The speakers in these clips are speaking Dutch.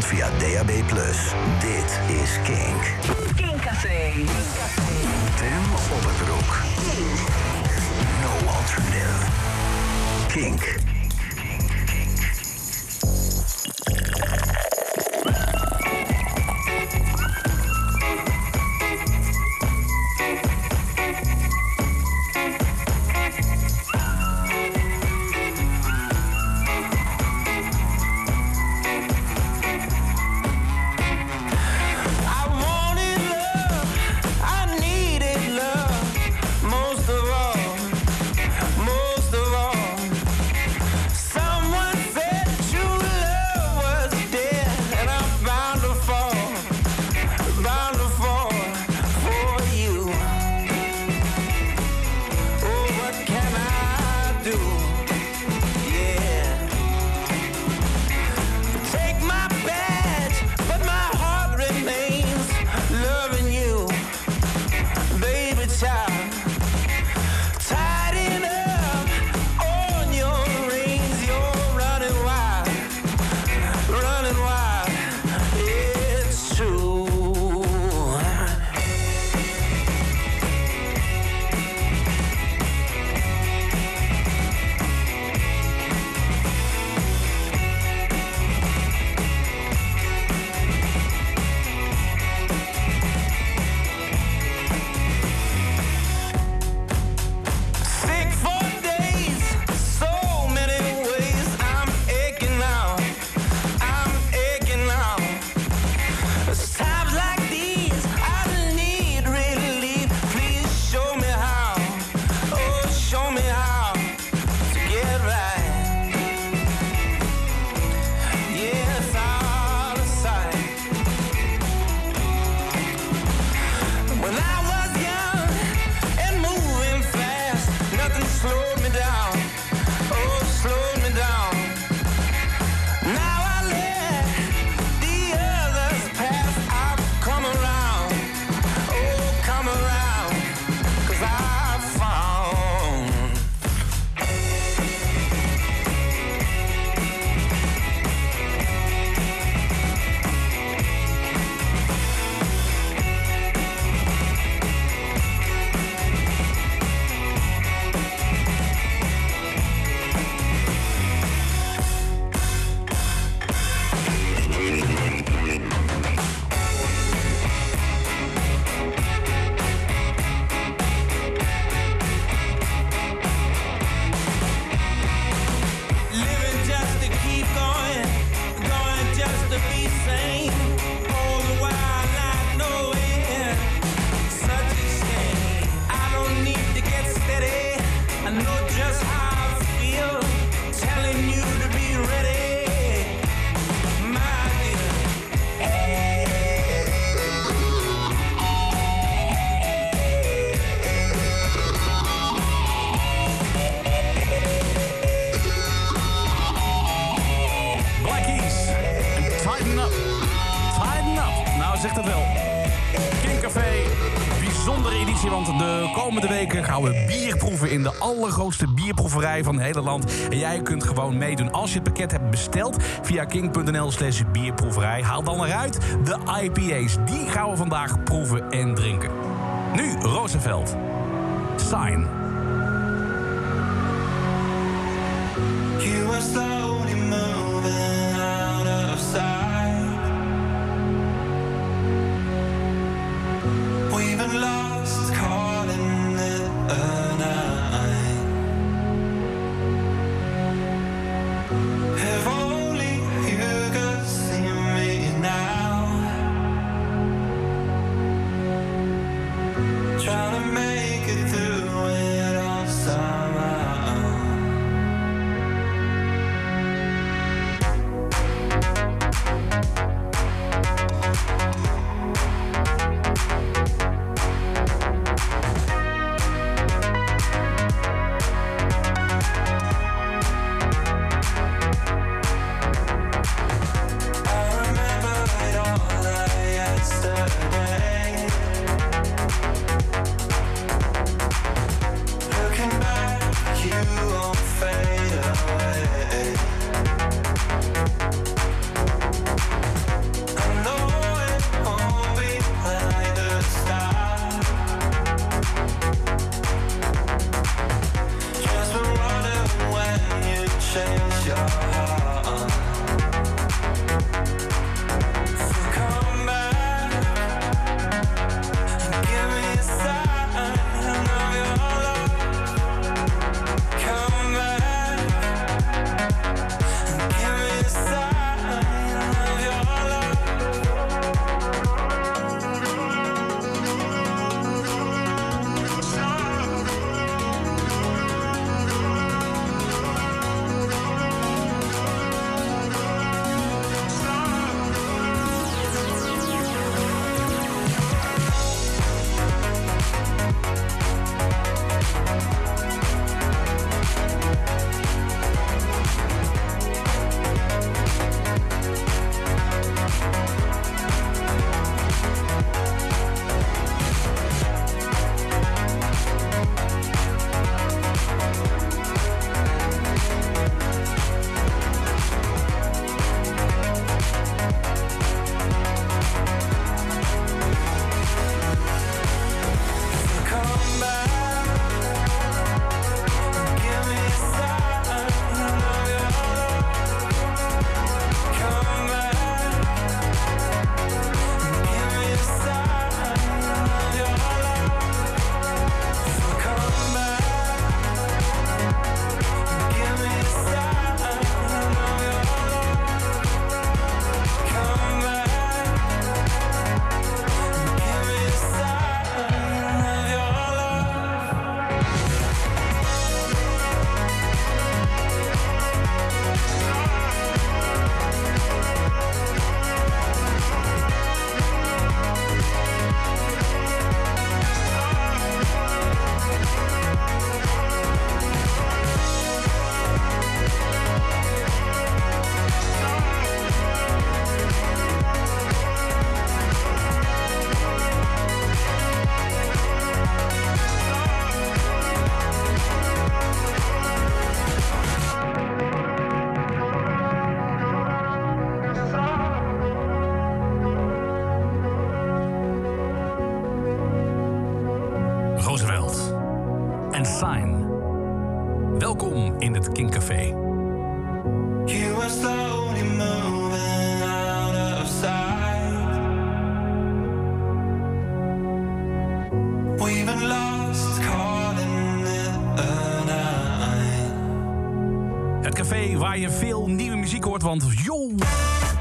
Nederland via DAB+. Dit is Kink. Kink Café. Tim op het roek. No alternative. Kink. allergrootste bierproeverij van het hele land. En jij kunt gewoon meedoen. Als je het pakket hebt besteld via king.nl slash bierproeverij... haal dan eruit de IPA's. Die gaan we vandaag proeven en drinken. Nu Roosevelt. Sign.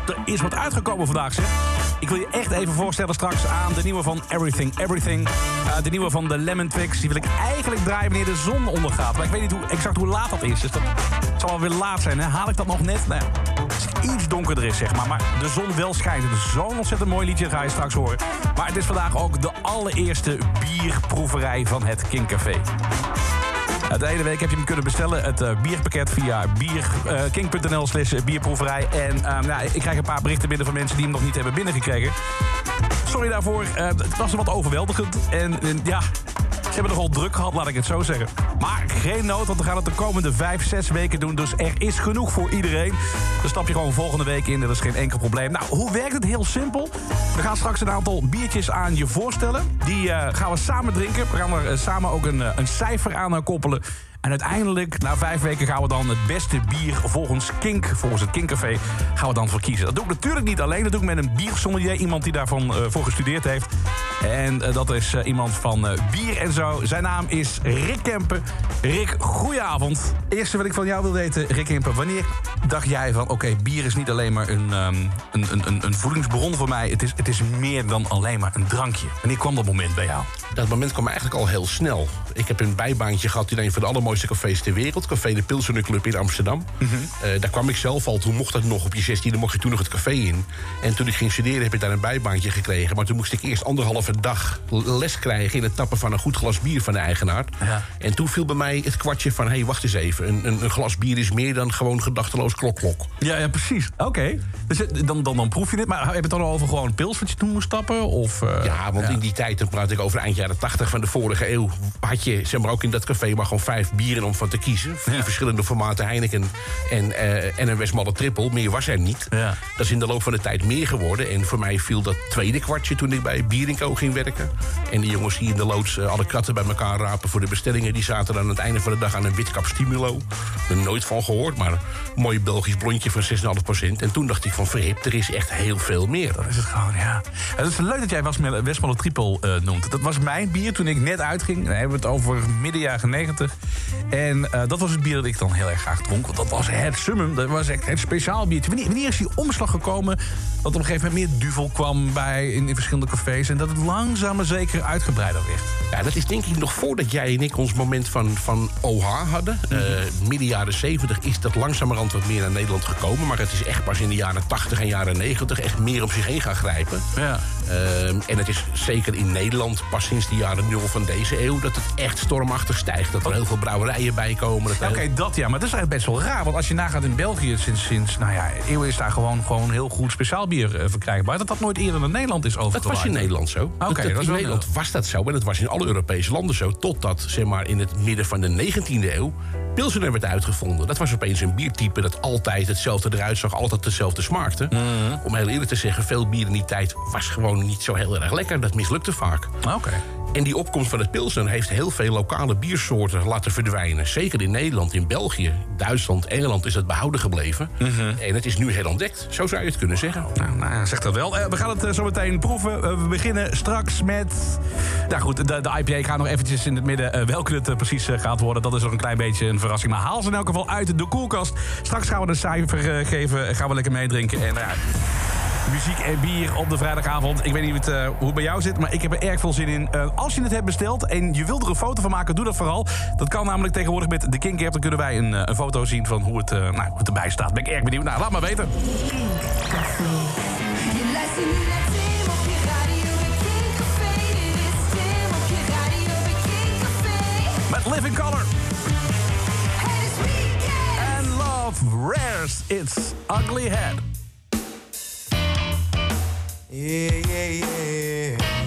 Er is wat uitgekomen vandaag, zeg. Ik wil je echt even voorstellen straks aan de nieuwe van Everything Everything. Uh, de nieuwe van de Lemon Twigs. Die wil ik eigenlijk draaien wanneer de zon ondergaat. Maar ik weet niet hoe, exact hoe laat dat is. Dus dat zal wel weer laat zijn. Hè? Haal ik dat nog net? Nou als het iets donkerder is, zeg maar. Maar de zon wel schijnt. Het zo'n ontzettend mooi liedje, ga je straks horen. Maar het is vandaag ook de allereerste bierproeverij van het King Café. De hele week heb je hem kunnen bestellen. Het uh, bierpakket via bierking.nl uh, slash bierproeverij. En uh, nou, ik krijg een paar berichten binnen van mensen die hem nog niet hebben binnengekregen. Sorry daarvoor. het was wat overweldigend. En, en ja, ze hebben nogal druk gehad, laat ik het zo zeggen. Maar geen nood, want we gaan het de komende vijf, zes weken doen. Dus er is genoeg voor iedereen. Dan stap je gewoon volgende week in, dat is geen enkel probleem. Nou, hoe werkt het? Heel simpel. We gaan straks een aantal biertjes aan je voorstellen. Die uh, gaan we samen drinken. We gaan er uh, samen ook een, een cijfer aan koppelen. En uiteindelijk, na vijf weken, gaan we dan het beste bier volgens Kink, volgens het Kinkcafé, gaan we dan voor kiezen. Dat doe ik natuurlijk niet alleen, dat doe ik met een biersommelier, iemand die daarvan uh, voor gestudeerd heeft. En dat is iemand van bier en zo. Zijn naam is Rick Kempen. Rick, goedenavond. Eerste wat ik van jou wil weten, Rick Kempen, wanneer dacht jij van, oké, bier is niet alleen maar een, um, een, een, een voedingsbron voor mij, het is, het is meer dan alleen maar een drankje. Wanneer kwam dat moment bij jou? Dat moment kwam eigenlijk al heel snel. Ik heb een bijbaantje gehad in een van de allermooiste cafés ter wereld. Café de Pilsener Club in Amsterdam. Mm -hmm. uh, daar kwam ik zelf al. Toen mocht dat nog op je 16e, mocht je toen nog het café in. En toen ik ging studeren heb ik daar een bijbaantje gekregen. Maar toen moest ik eerst anderhalve dag les krijgen... in het tappen van een goed glas bier van de eigenaar. Ja. En toen viel bij mij het kwartje van... hé, hey, wacht eens even. Een, een, een, glas bier is meer dan gewoon gedachteloos klok-klok. Ja, ja, precies. Oké. Okay. Dus dan, dan, dan proef je het. Maar heb je het dan over gewoon pils wat je toen moest tappen? Of, uh, ja, want ja. in die tijd, dan praat ik over eind jaren 80 van de vorige eeuw... had je zeg maar, ook in dat café maar gewoon vijf bieren om van te kiezen. Vier ja. verschillende formaten Heineken en, uh, en een Westmalle Triple. Meer was er niet. Ja. Dat is in de loop van de tijd meer geworden. En voor mij viel dat tweede kwartje toen ik bij Bierenco ging werken. En die jongens hier in de loods uh, alle kratten bij elkaar rapen voor de bestellingen. Die zaten aan het einde van de dag aan een witkap stimulo. Er nooit van gehoord, maar een mooi Belgisch blondje van 6,5%. En toen dacht ik van verhip, er is echt heel veel meer. Dat is het gewoon, ja. Het is leuk dat jij Westmalle Triple uh, noemt. Dat was mijn bier toen ik net uitging. Dan hebben we het over midden jaren 90. En uh, dat was het bier dat ik dan heel erg graag dronk. Want dat was het summum. Dat was echt het speciaal biertje. Wanneer, wanneer is die omslag gekomen dat op een gegeven moment meer duvel kwam bij in, in verschillende cafés... en dat het langzaam maar zeker uitgebreider werd? Ja, dat is denk ik nog voordat jij en ik ons moment van, van OH hadden. Mm -hmm. uh, midden jaren 70 is dat langzamerhand wat meer naar Nederland gekomen. Maar het is echt pas in de jaren 80 en jaren 90 echt meer op zich heen gaan grijpen. Ja. Uh, en het is zeker in Nederland pas sinds de jaren nul van deze eeuw... dat het echt stormachtig stijgt. Dat er heel veel brouwerijen bij komen. Oké, okay, dat ja. Maar dat is eigenlijk best wel raar. Want als je nagaat in België sinds, sinds nou ja, eeuwen... is daar gewoon, gewoon heel goed speciaal bier uh, verkrijgbaar. Dat dat nooit eerder in Nederland is overgewaaid. Dat was in Nederland zo. Okay, dat in Nederland heel... was dat zo. En dat was in alle Europese landen zo. Totdat, zeg maar, in het midden van de 19e eeuw... Pilsener werd uitgevonden. Dat was opeens een biertype dat altijd hetzelfde eruit zag, altijd hetzelfde smaakte. Mm -hmm. Om heel eerlijk te zeggen, veel bier in die tijd was gewoon niet zo heel erg lekker. Dat mislukte vaak. Oké. Okay. En die opkomst van het pilsen heeft heel veel lokale biersoorten laten verdwijnen. Zeker in Nederland, in België, Duitsland, Engeland is het behouden gebleven. Mm -hmm. En het is nu herontdekt. Zo zou je het kunnen zeggen. Nou, nou zeg dat wel. Uh, we gaan het uh, zo meteen proeven. Uh, we beginnen straks met... Nou goed, de, de IPA gaat nog eventjes in het midden. welke het precies gaat worden, dat is nog een klein beetje een verrassing. Maar haal ze in elk geval uit de koelkast. Straks gaan we een cijfer geven. Gaan we lekker meedrinken. En nou ja muziek en bier op de vrijdagavond. Ik weet niet hoe het bij jou zit, maar ik heb er erg veel zin in. Uh, als je het hebt besteld en je wilt er een foto van maken, doe dat vooral. Dat kan namelijk tegenwoordig met de Kink App. Dan kunnen wij een, uh, een foto zien van hoe het, nou, hoe het erbij staat. Ben ik erg benieuwd. Nou, laat maar weten. Met Living Color. And Love Rares Its Ugly Head. Yeah, yeah, yeah.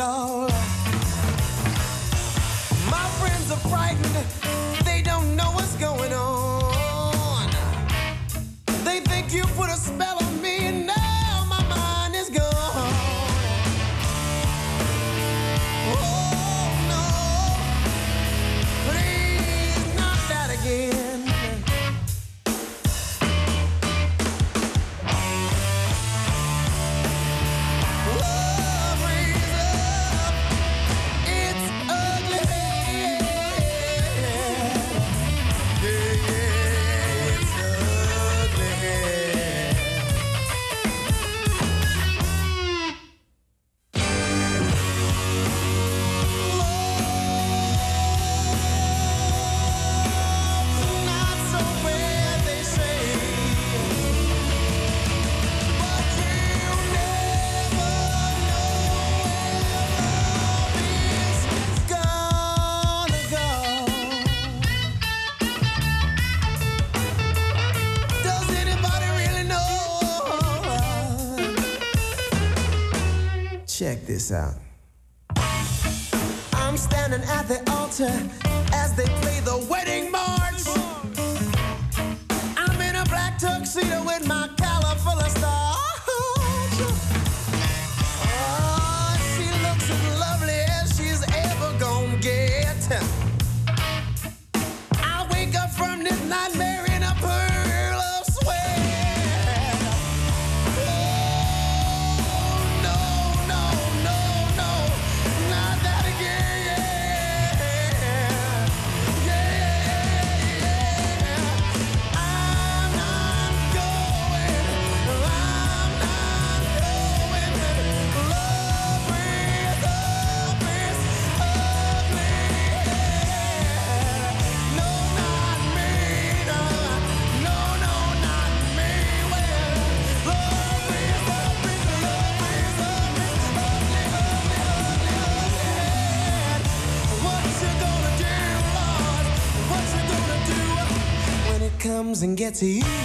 it all. My friends are frightened, they don't know what's going on. They think you put a spell on. out. I'm standing at the altar and get to you.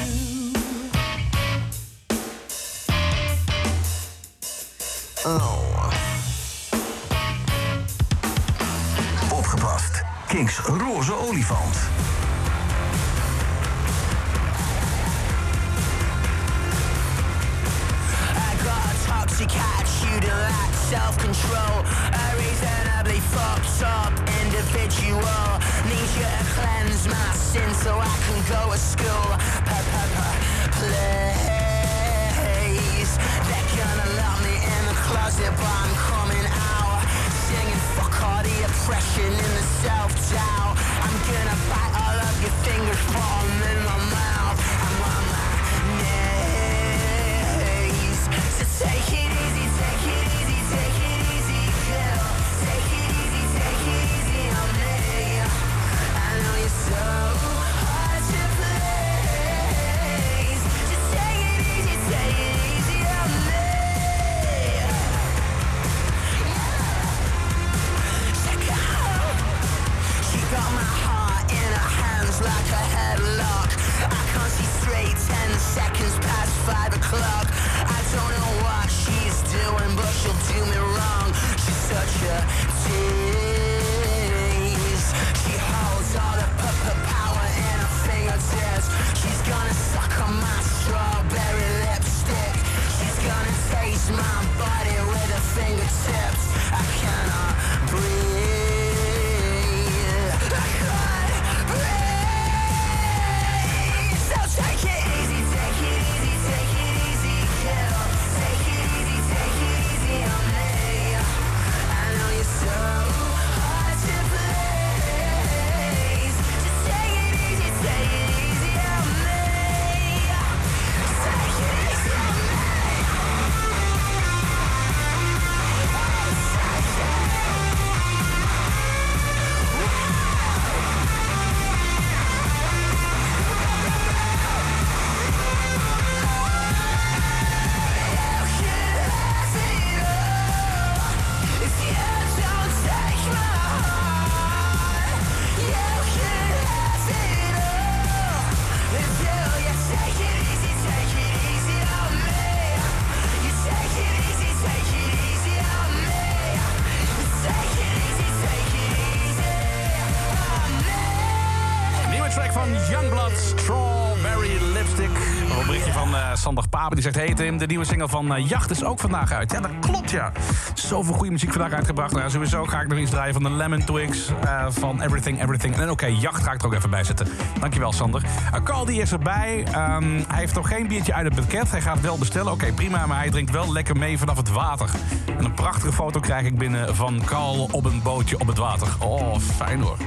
Die zegt, hey Tim, de nieuwe single van eh, Jacht is ook vandaag uit. Ja, dat klopt ja. Zoveel goede muziek vandaag uitgebracht. Nou, sowieso ga ik nog iets draaien van de Lemon Twigs. eh, van Everything, Everything. En oké, Jacht ga ik er ook even bij zetten. Dankjewel Sander. Uh, Carl die is erbij. Ehm, hij heeft nog geen biertje uit het pakket. Hij gaat wel bestellen. Oké, prima, maar hij drinkt wel lekker mee vanaf het water. En een prachtige foto krijg ik binnen van Carl op een bootje op het water. Oh, fijn hoor.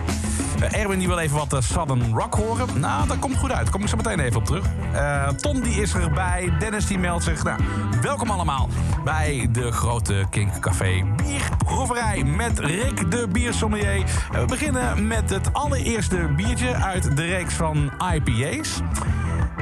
Eh, Erwin die wil even wat eh, Southern Rock horen. Nou, dat komt goed uit. Kom ik zo meteen even op terug. Eh, Tom die is erbij. Dennis die meldt zich. Nou, welkom allemaal bij de grote Kink Café Bierproeverij met Rick de biersommelier. We beginnen met het allereerste biertje uit de reeks van IPA's.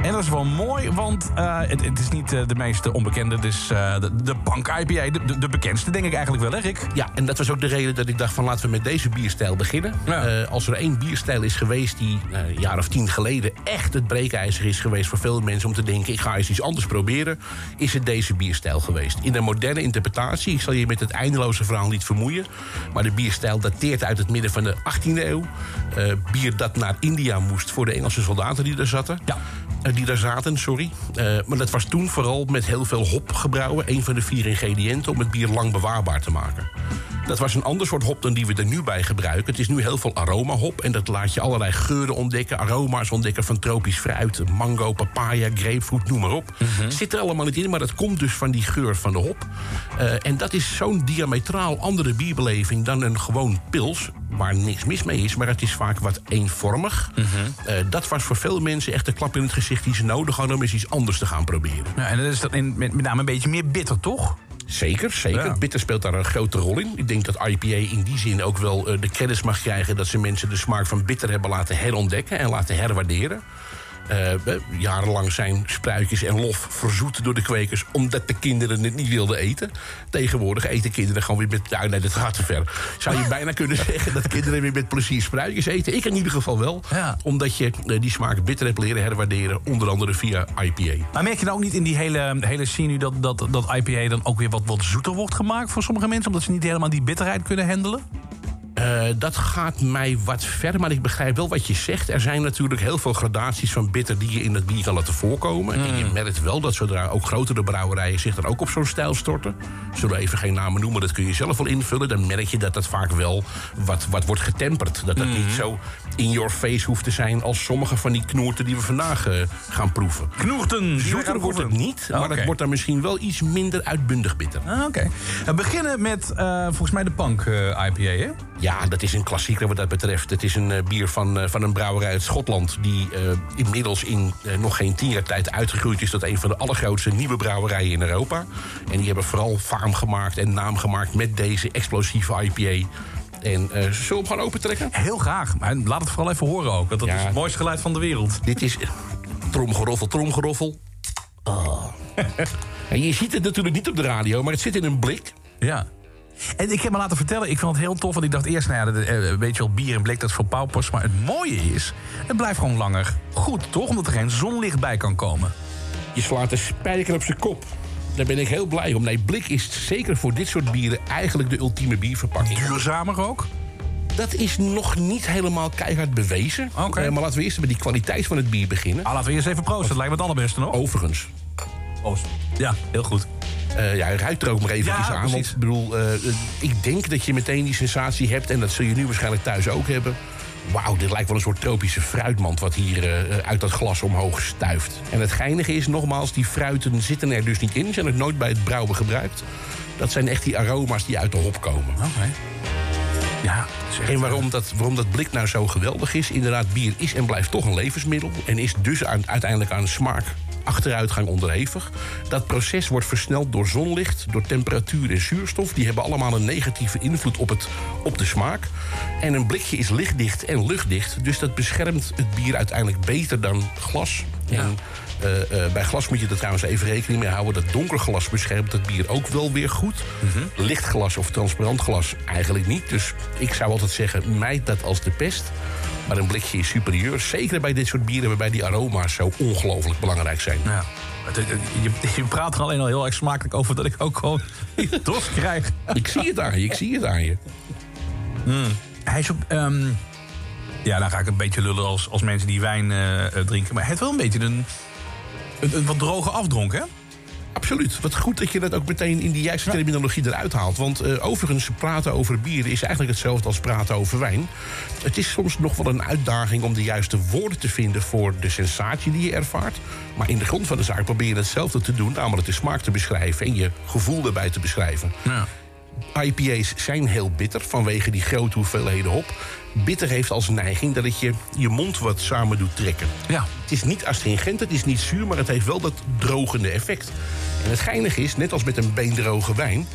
En dat is wel mooi, want eh, het, het is niet eh, de meest onbekende. Is eh, de, de Bank IPA, de, de, de bekendste denk ik eigenlijk wel, hè Rick? Ja, en dat was ook de reden dat ik dacht van laten we met deze bierstijl beginnen. Ja. Als er één bierstijl is geweest die een jaar of tien geleden echt het breekijzer is geweest voor veel mensen om te denken ik ga eens iets anders proberen, is het deze bierstijl geweest. In een moderne interpretatie, ik zal je met het eindeloze verhaal niet vermoeien, maar de bierstijl dateert uit het midden van de 18e eeuw. Bier dat naar India moest voor de Engelse soldaten die daar zaten. Ja. Eh, die daar zaten, sorry. Eh, maar dat was toen vooral met heel veel hop gebrouwen. Een van de vier ingrediënten om het bier lang bewaarbaar te maken. Dat was een ander soort hop dan die we er nu bij gebruiken. Het is nu heel veel aromahop en dat laat je allerlei geuren ontdekken. Aroma's ontdekken van tropisch fruit, mango, papaya, grapefruit, noem maar op. Zit er allemaal niet in, maar dat komt dus van die geur van de hop. Eh, en dat is zo'n diametraal andere bierbeleving dan een gewoon pils. Waar niks mis mee is, maar het is vaak wat eenvormig. Eh, dat was voor veel mensen echt de klap in het gezicht die ze nodig hadden om eens iets anders te gaan proberen. Ja, en dat is dan in, met, met name een beetje meer bitter, toch? Zeker, zeker. Ja. Bitter speelt daar een grote rol in. Ik denk dat IPA in die zin ook wel eh, de kennis mag krijgen... dat ze mensen de smaak van bitter hebben laten herontdekken en laten herwaarderen. Eh, jarenlang zijn spruitjes en lof verzoet door de kwekers... omdat de kinderen het niet wilden eten. Tegenwoordig eten kinderen gewoon weer met... Nou, nee, dat gaat te ver. Zou je bijna kunnen zeggen dat kinderen weer met plezier spruitjes eten? Ik in ieder geval wel. Ja. Omdat je eh, die smaak bitter hebt leren herwaarderen... onder andere via IPA. Maar merk je nou ook niet in die hele, hele scene nu dat, dat, dat IPA dan ook weer wat, wat zoeter wordt gemaakt voor sommige mensen? Omdat ze niet helemaal die bitterheid kunnen handelen? Eh, dat gaat mij wat ver, maar ik begrijp wel wat je zegt. Er zijn natuurlijk heel veel gradaties van bitter die je in het bier kan laten voorkomen. En Mm. je merkt wel dat zodra ook grotere brouwerijen zich dan ook op zo'n stijl storten. Zullen we even geen namen noemen, dat kun je zelf wel invullen. Dan merk je dat dat vaak wel wat, wat wordt getemperd. Dat dat Mm. niet zo in your face hoeft te zijn als sommige van die knoerten die we vandaag eh, gaan proeven. Knoerten. Zoeter wordt het niet, maar het wordt dan misschien wel iets minder uitbundig bitter. Ah, Oké. We beginnen met eh, volgens mij de Punk eh, IPA, hè? Ja, dat is een klassieker wat dat betreft. Het is een bier van, van een brouwerij uit Schotland... die inmiddels in nog geen tien jaar tijd uitgegroeid is... tot een van de allergrootste nieuwe brouwerijen in Europa. En die hebben vooral faam gemaakt en naam gemaakt... met deze explosieve IPA. En eh zullen we hem gaan opentrekken? Heel graag. Maar laat het vooral even horen ook. Want dat Ja. is het mooiste geluid van de wereld. Dit is tromgeroffel, tromgeroffel. Oh. En je ziet het natuurlijk niet op de radio, maar het zit in een blik... Ja. En ik heb me laten vertellen, ik vond het heel tof. Want ik dacht eerst, nou ja, dat, eh, weet je wel, bier en blik, dat is voor paupers. Maar het mooie is, het blijft gewoon langer goed, toch? Omdat er geen zonlicht bij kan komen. Je slaat de spijker op zijn kop. Daar ben ik heel blij om. Nee, blik is zeker voor dit soort bieren eigenlijk de ultieme bierverpakking. Duurzamer ook? Dat is nog niet helemaal keihard bewezen. Oké. Eh, maar laten we eerst met die kwaliteit van het bier beginnen. Ah, laten we eerst even proosten. Dat lijkt me het allerbeste nog. Overigens, Proost. Ja, heel goed. eh ja, ruik er ook maar even Ja, aan. Want ik bedoel, eh, ik denk dat je meteen die sensatie hebt... en dat zul je nu waarschijnlijk thuis ook hebben... Wauw, dit lijkt wel een soort tropische fruitmand... wat hier eh, uit dat glas omhoog stuift. En het geinige is, nogmaals, die fruiten zitten er dus niet in. Zijn ook nooit bij het brouwen gebruikt. Dat zijn echt die aroma's die uit de hop komen. Oké. Ja, is echt- En waarom dat, waarom dat blik nou zo geweldig is... inderdaad, bier is en blijft toch een levensmiddel... en is dus aan, uiteindelijk aan smaak achteruitgang onderhevig. Dat proces wordt versneld door zonlicht, door temperatuur en zuurstof. Die hebben allemaal een negatieve invloed op, het, op de smaak. En een blikje is lichtdicht en luchtdicht... dus dat beschermt het bier uiteindelijk beter dan glas. En eh, eh, bij glas moet je er trouwens even rekening mee houden... dat donker glas beschermt het bier ook wel weer goed. Licht glas of transparant glas eigenlijk niet. Dus ik zou altijd zeggen, mijd dat als de pest. Maar een blikje is superieur. Zeker bij dit soort bieren waarbij die aroma's zo ongelooflijk belangrijk zijn. Ja. Het- het- Je, je praat er alleen al heel erg smakelijk over dat ik ook gewoon dorst krijg. Ik zie het aan je, ik zie het aan je. Hij is ook... ehm, ja, dan ga ik een beetje lullen als, als mensen die wijn eh, eh, drinken. Maar heeft wel een beetje een... Een, een wat droge afdronk, hè? Absoluut. Wat goed dat je dat ook meteen in die juiste terminologie eruit haalt. Want eh, overigens, praten over bier is eigenlijk hetzelfde als praten over wijn. Het is soms nog wel een uitdaging om de juiste woorden te vinden voor de sensatie die je ervaart. Maar in de grond van de zaak probeer je hetzelfde te doen, namelijk de smaak te beschrijven en je gevoel erbij te beschrijven. Ja. IPA's zijn heel bitter vanwege die grote hoeveelheden hop. Bitter heeft als neiging dat het je je mond wat samen doet trekken. Ja. Het is niet astringent, het is niet zuur, maar het heeft wel dat drogende effect. En het geinige is, net als met een beendroge wijn...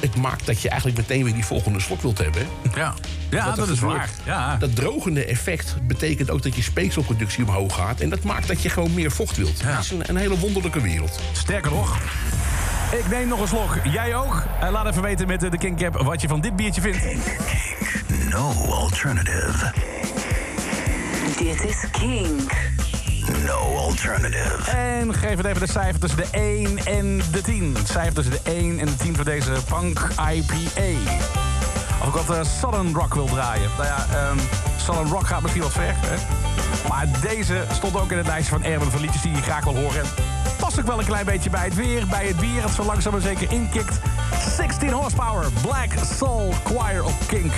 het maakt dat je eigenlijk meteen weer die volgende slok wilt hebben. Ja, ja dat, is waar. Ja. Dat drogende effect betekent ook dat je speekselproductie omhoog gaat... en dat maakt dat je gewoon meer vocht wilt. Ja. Het is een, een hele wonderlijke wereld. Sterker nog, ik neem nog een slok. Jij ook? En laat even weten met eh, de King Cap wat je van dit biertje vindt. No alternative. Dit is Kink. No alternative. En geef het even de cijfer tussen de 1 en de 10. Het cijfer tussen de 1 en de 10 voor deze Punk IPA. Of ik wat eh, Southern Rock wil draaien. Nou ja, ehm Southern Rock gaat misschien wat ver. Maar deze stond ook in het lijstje van Erwin van liedjes die je graag wil horen. En past ook wel een klein beetje bij het weer, bij het bier. Het zo langzaam maar zeker inkikt. 16 horsepower, Black Soul Choir op Kink.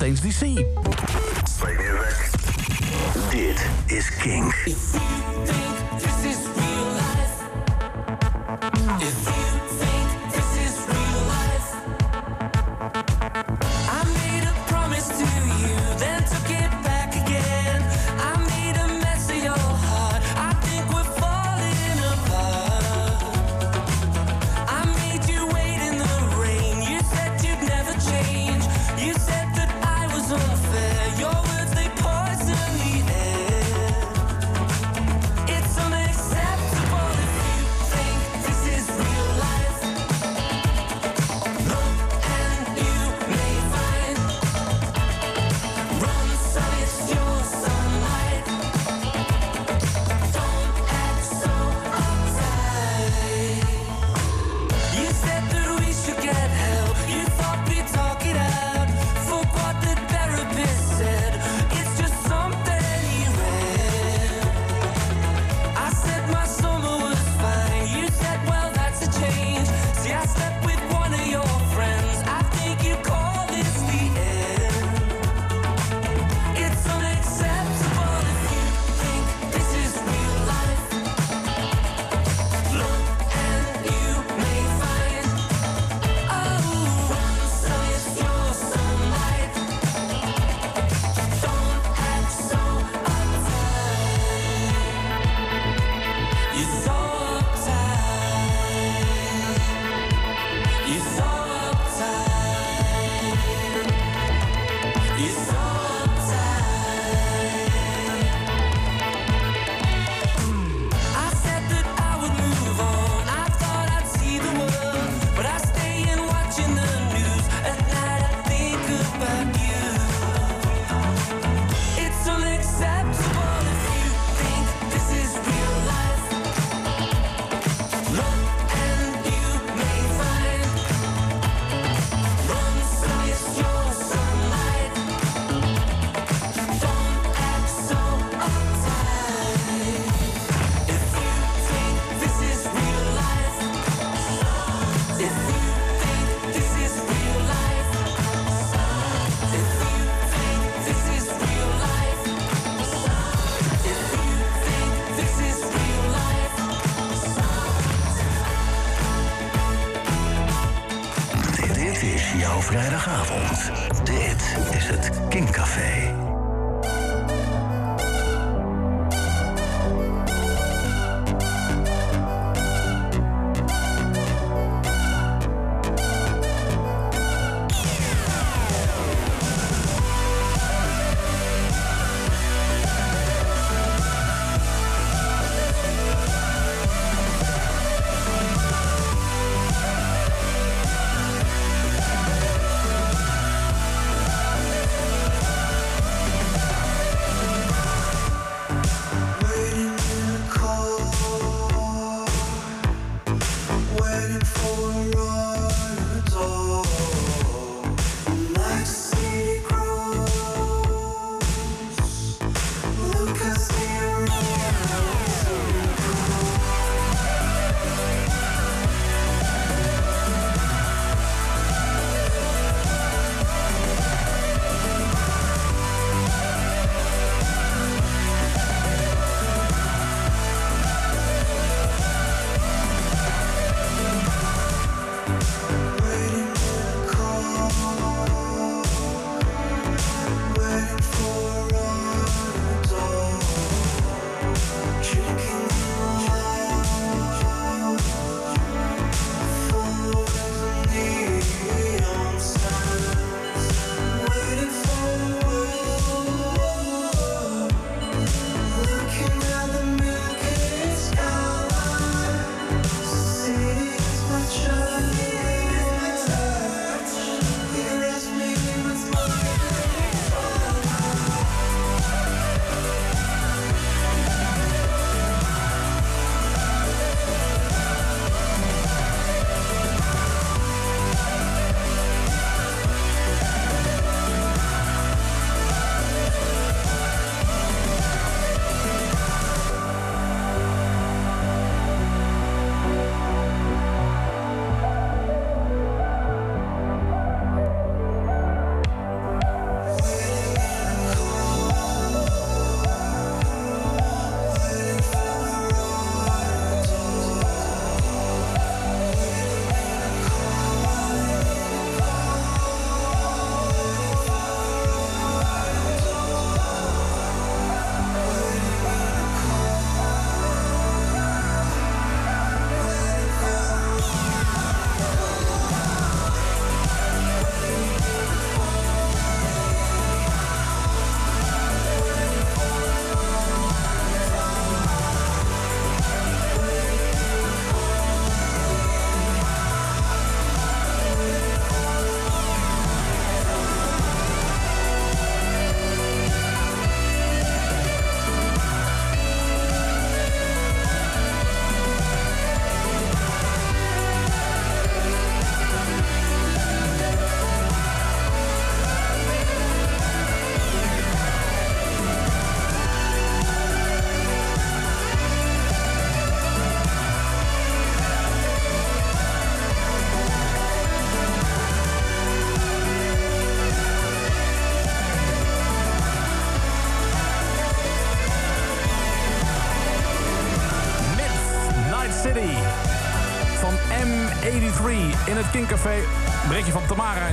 Album van Fontaine's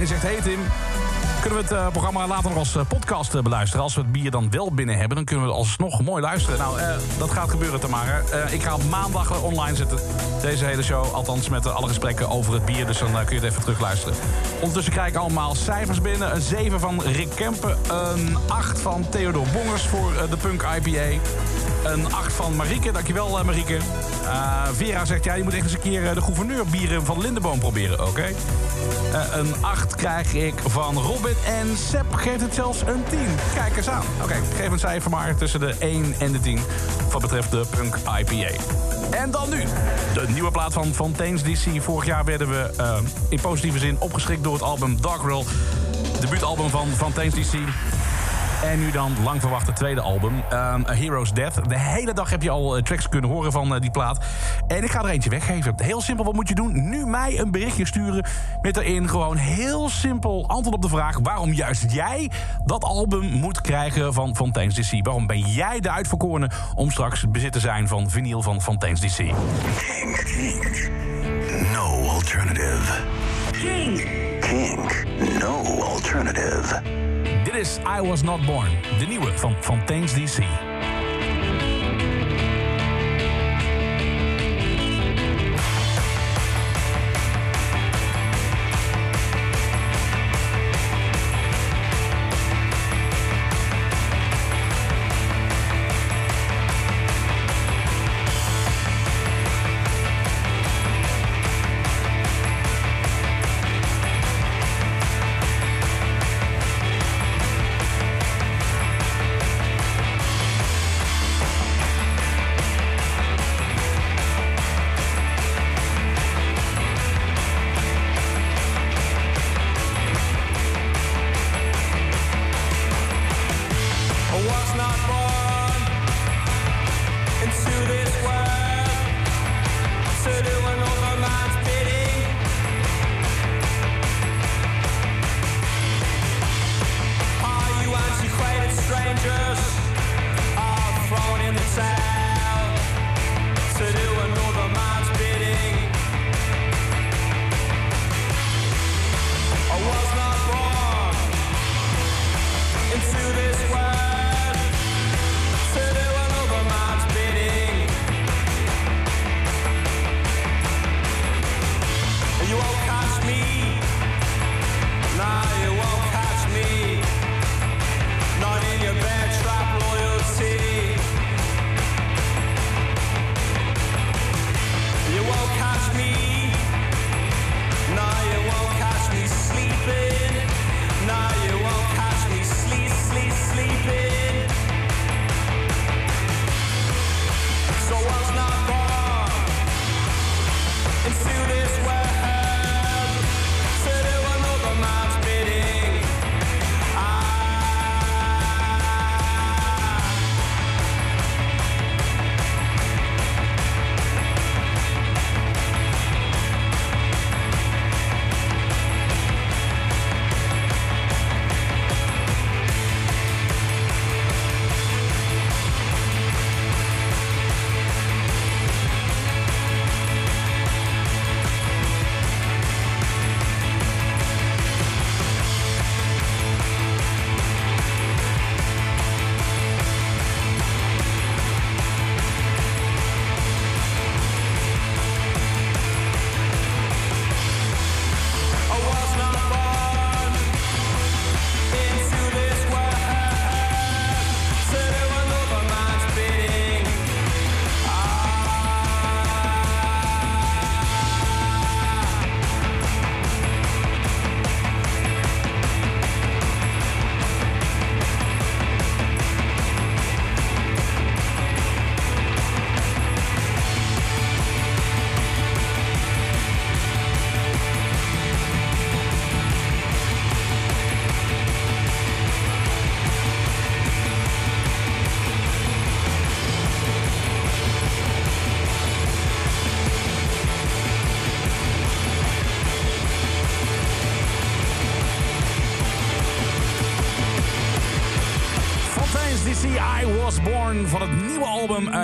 zegt... Hey Tim, kunnen we het eh, programma later nog als eh, podcast eh, beluisteren? Als we het bier dan wel binnen hebben, dan kunnen we het alsnog mooi luisteren. Nou, dat gaat gebeuren, Tamara. Eh, ik ga op maandag online zetten, deze hele show. Althans, met alle gesprekken over het bier. Dus dan kun je het even terugluisteren. Ondertussen krijg ik allemaal cijfers binnen. Een 7 van Rick Kempen. Een 8 van Theodor Bongers voor de Punk IPA. Een 8 van Marieke. Dankjewel, Marieke. Vera zegt, ja, je moet echt eens een keer de gouverneurbieren van Lindeboom proberen, oké? Eh, een 8 krijg ik van Robin en Sepp geeft het zelfs een 10. Kijk eens aan. Oké, geef een cijfer maar tussen de 1 en de 10 wat betreft de Punk IPA. En dan nu, de nieuwe plaat van Fontaine's DC. Vorig jaar werden we eh, in positieve zin opgeschrikt door het album Dark Roll. Debuutalbum van Fontaine's DC. En nu dan lang verwachte tweede album, um, A Hero's Death. De hele dag heb je al eh, tracks kunnen horen van eh, die plaat. En ik ga er eentje weggeven. Heel simpel, wat moet je doen? Nu mij een berichtje sturen met erin gewoon heel simpel antwoord op de vraag... waarom juist jij dat album moet krijgen van Fontaine's DC. Waarom ben jij de uitverkorene om straks bezit te zijn van vinyl van Fontaine's DC? Kink, kink. No alternative. Kink. Kink. No alternative. Dit is I Was Not Born, de nieuwe van Fontaine's DC.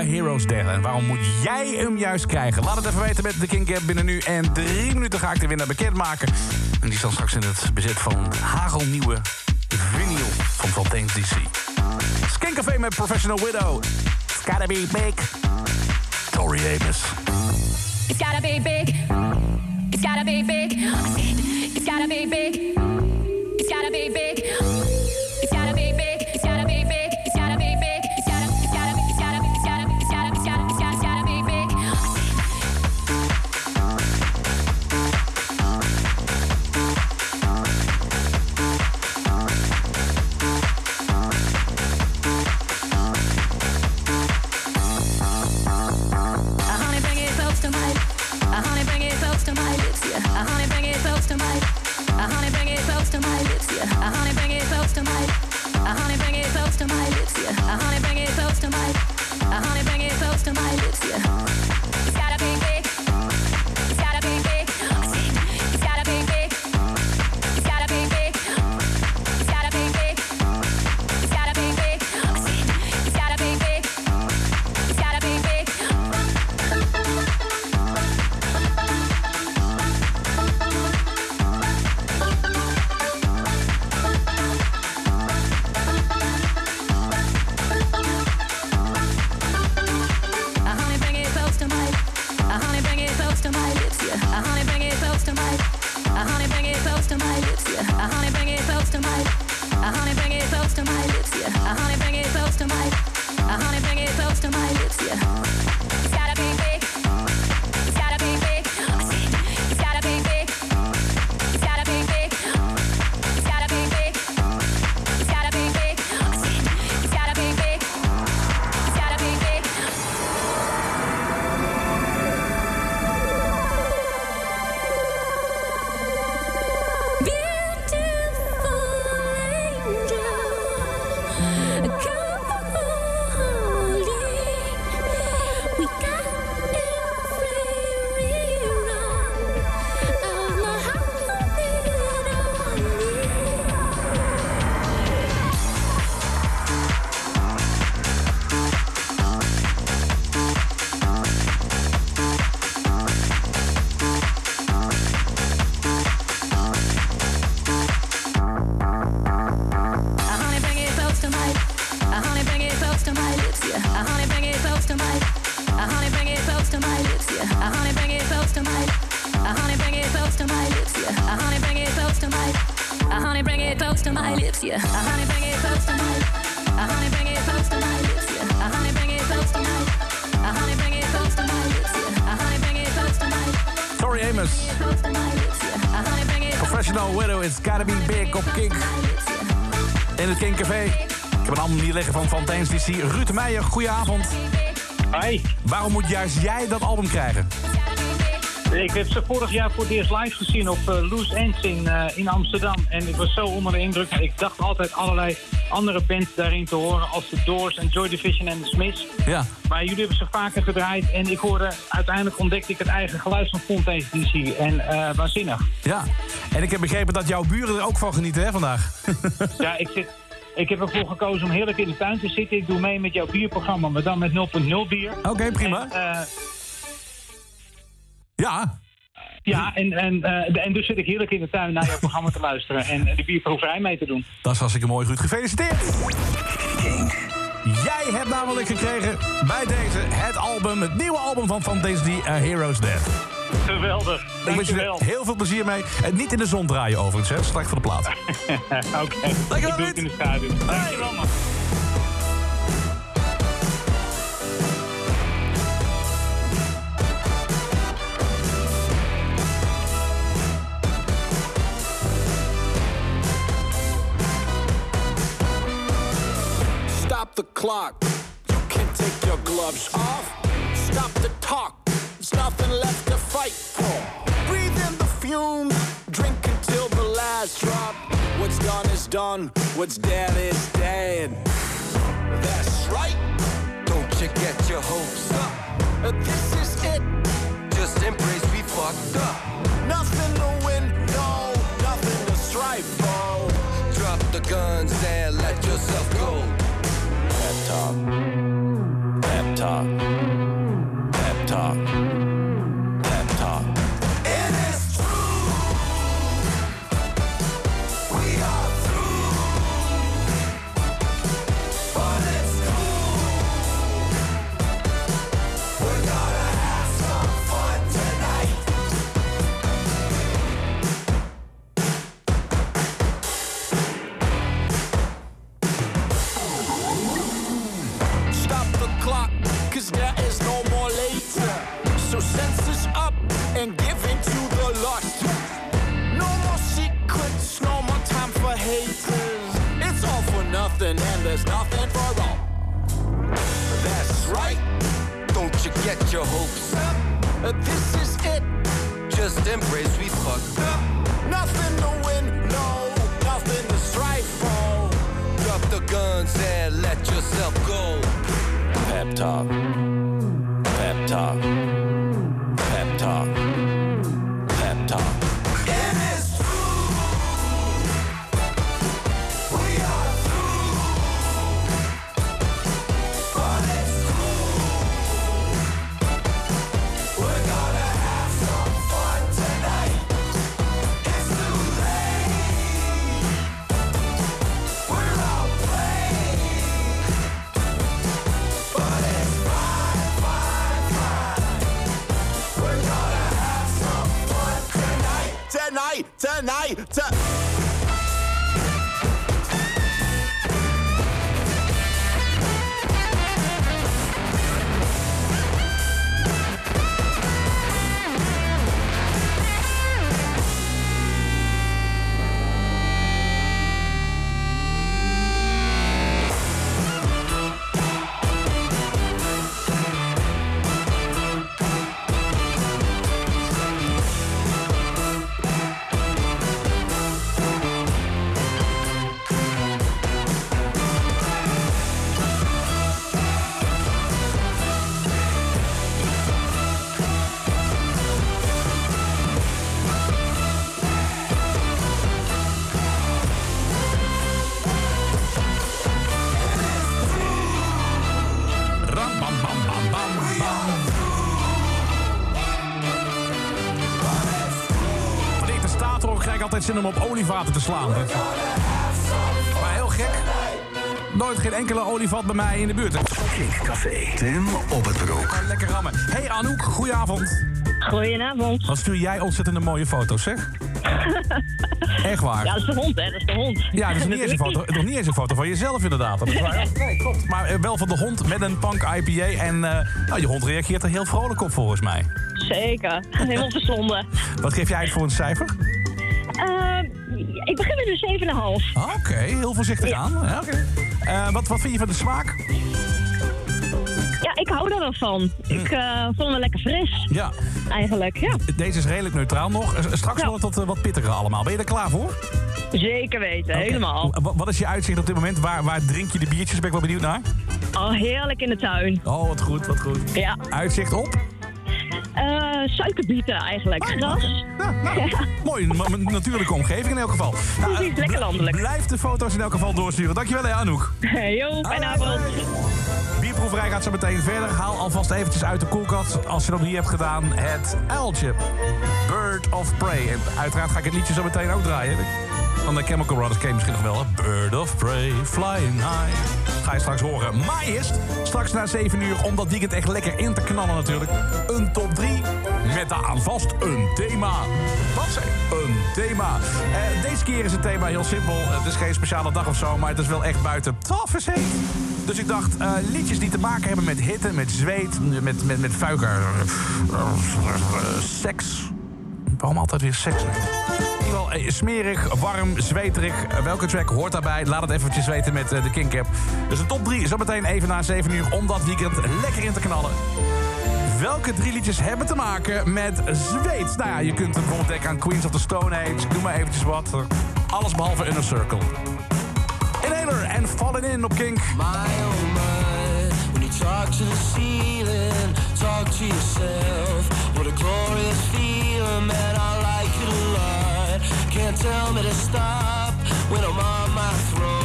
Heroes delen. En waarom moet jij hem juist krijgen? Laat het even weten met de King Gap binnen nu. En drie minuten ga ik de winnaar bekendmaken. En die staat straks in het bezit van hagelnieuwe vinyl van Fontaine DC. Skin Café met Professional Widow. It's gotta be big. Tori Amos. Leggen van Fontaine's DC, Ruud Meijer. Goedenavond. Hi. Waarom moet juist jij dat album krijgen? Ik heb ze vorig jaar voor het eerst live gezien op eh, Loose Ends in, eh, in Amsterdam. En ik was zo onder de indruk. Ik dacht altijd allerlei andere bands daarin te horen. Als de Doors en Joy Division en The Smiths. Ja. Maar jullie hebben ze vaker gedraaid. En ik hoorde, uiteindelijk ontdekte ik het eigen geluid van Fontaine's DC. En uh, waanzinnig. Ja. En ik heb begrepen dat jouw buren er ook van genieten hè, vandaag. ja, ik zit ik heb ervoor gekozen om heerlijk in de tuin te zitten. Ik doe mee met jouw bierprogramma, maar dan met 0.0 bier. Oké, prima. En, eh, Ja. ja, en, en, eh, en dus zit ik heerlijk in de tuin naar jouw programma te luisteren en de bierproeverij mee te doen. Dat is hartstikke mooi, Ruud. Gefeliciteerd. Jij hebt namelijk gekregen bij deze het album, het nieuwe album van Fontaine's D, A Hero's Dead. Geweldig. Ik wens je er heel veel plezier mee. En niet in de zon draaien overigens, hè. Slecht voor de plaat. Oké, Dankjewel, ik in de schaduw. Dankjewel, man. Stop the clock. You can take your gloves off. Stop the talk. Nothing left to fight for. Breathe in the fumes. Drink until the last drop. What's done is done. What's dead is dead. That's right. Don't you get your hopes up. This is it. Just embrace we fucked up. Nothing to win. No. Nothing to strive for. Drop the guns and let yourself go. Pep talk. Pep talk. Pep talk. And give in to the lust. No more secrets, no more time for haters. It's all for nothing and there's nothing for all. That's right. Don't you get your hopes up. This is it, Just embrace we fucked up. nothing to win, no, nothing to strive for. Drop the guns and let yourself go. Pep talk, pep talk, tonight. To zin om op olievaten te slaan. Maar heel gek. Nooit geen enkele olifant bij mij in de buurt. Kinkcafé. Tim op het broek. Lekker rammen. Hey Anouk, goedenavond. Goedenavond. Wat stuur jij ontzettende mooie foto's, zeg? Echt waar? Ja, dat is de hond, hè? Dat is de hond. Ja, dat is nog niet eens een foto, nog niet eens een foto van jezelf inderdaad. Dat is waar. Nee, klopt. Maar eh, wel van de hond met een punk IPA. En eh, nou, je hond reageert er heel vrolijk op volgens mij. Zeker. Helemaal verslonden. Wat geef jij uit voor een cijfer? Ik begin met een 7,5. Ah, Oké, heel voorzichtig aan. Ja, oké. Eh, wat, wat vind je van de smaak? Ja, ik hou er wel van. Ik eh, vond hem lekker fris. Ja. Eigenlijk, ja. Deze is redelijk neutraal nog. Eh, Straks wordt het wat, wat pittiger allemaal. Ben je er klaar voor? Zeker weten, helemaal. Wa- Wat is je uitzicht op dit moment? Waar, waar drink je de biertjes? Ben ik wel benieuwd naar. Al heerlijk in de tuin. Oh, wat goed, wat goed. Ja. Uitzicht op? Eh, suikerbieten eigenlijk. Gras. Ja. Mooi, een natuurlijke omgeving in elk geval. Nou, Precies, eh, lekker landelijk. Blijf de foto's in elk geval doorsturen. Dankjewel, hè, Anouk. Jo, fijne avond. Bierproeverij gaat zo meteen verder. Haal alvast eventjes uit de koelkast, als je dat nog niet hebt gedaan, het uiltje. Bird of Prey. En uiteraard ga ik het liedje zo meteen ook draaien. Van de Chemical Brothers ken misschien nog wel. hè? Bird of Prey, flying high. Ga je straks horen. Maar eerst, straks na 7 uur, om dat weekend echt lekker in te knallen natuurlijk. Een top 3 met daaraan vast een thema. Wat zeg Een thema. Eh, deze keer is het thema heel simpel. Het is geen speciale dag of zo, maar het is wel echt buiten tafels. Dus ik dacht, eh, liedjes die te maken hebben met hitte, met zweet, met, met, met vuiker, eh, seks. Waarom altijd weer seks? Eh, smerig, warm, zweterig. Eh, welke track hoort daarbij? Laat het eventjes weten met eh, de King Cap. Dus een top 3, zometeen even na 7 uur, om dat weekend lekker in te knallen. Welke drie liedjes hebben te maken met zweet? Nou ja, je kunt bijvoorbeeld denken aan Queens of the Stone Age. Doe maar eventjes wat. Alles behalve Inner Circle. Inhaler en Fallen In op Kink. My when you to talk to yourself. What a glorious tell me to stop when I'm on my throne.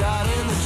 Shot in the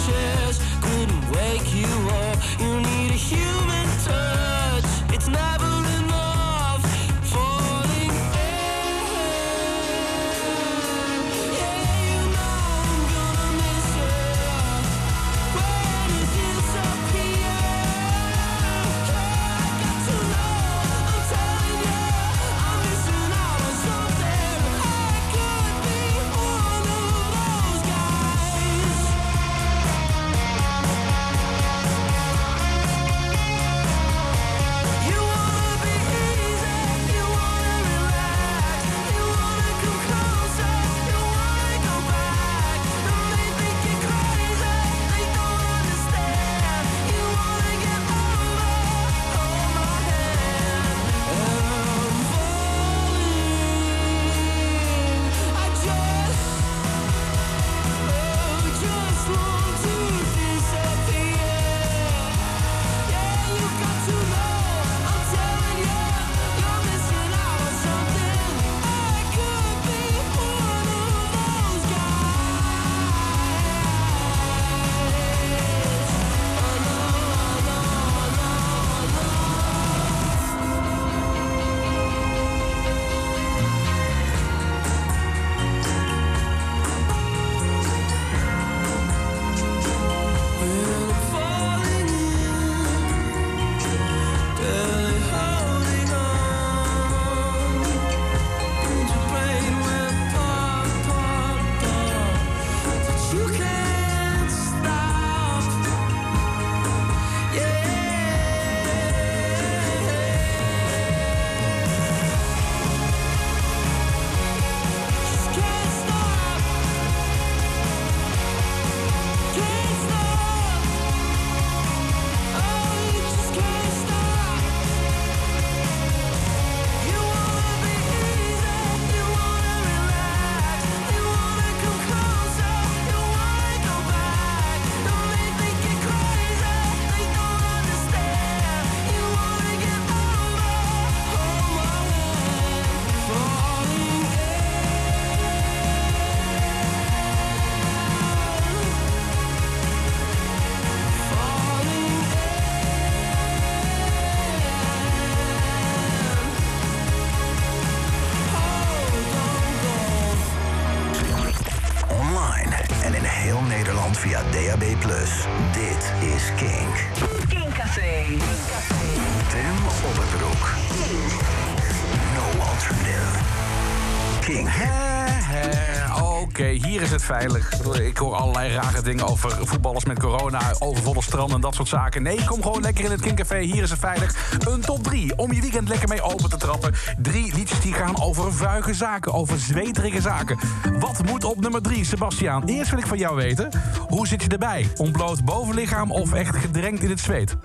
Ik hoor allerlei rare dingen over voetballers met corona, overvolle stranden en dat soort zaken. Nee, kom gewoon lekker in het Kinkcafé. Hier is het veilig. Een top 3 om je weekend lekker mee open te trappen. Drie liedjes die gaan over vuige zaken, over zweterige zaken. Wat moet op nummer 3, Sebastiaan? Eerst wil ik van jou weten, hoe zit je erbij? Ontbloot bovenlichaam of echt gedrenkt in het zweet?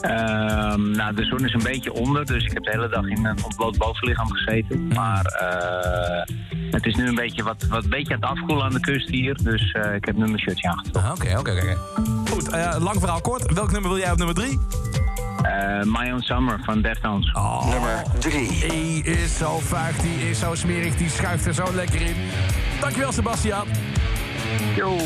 Ehm, nou, de zon is een beetje onder, dus ik heb de hele dag in een ontbloot bovenlichaam gezeten. Maar eh, het is nu een beetje, wat, wat beetje aan het afkoelen aan de kust hier, dus eh, ik heb nu mijn shirtje aangetrokken. Oké, oké, oké. Goed, eh, lang verhaal kort. Welk nummer wil jij op nummer 3? Eh, My Own Summer van Deftones. Nummer 3. Die is zo vuig, die is zo smerig, die schuift er zo lekker in. Dankjewel, Sebastiaan. Yo.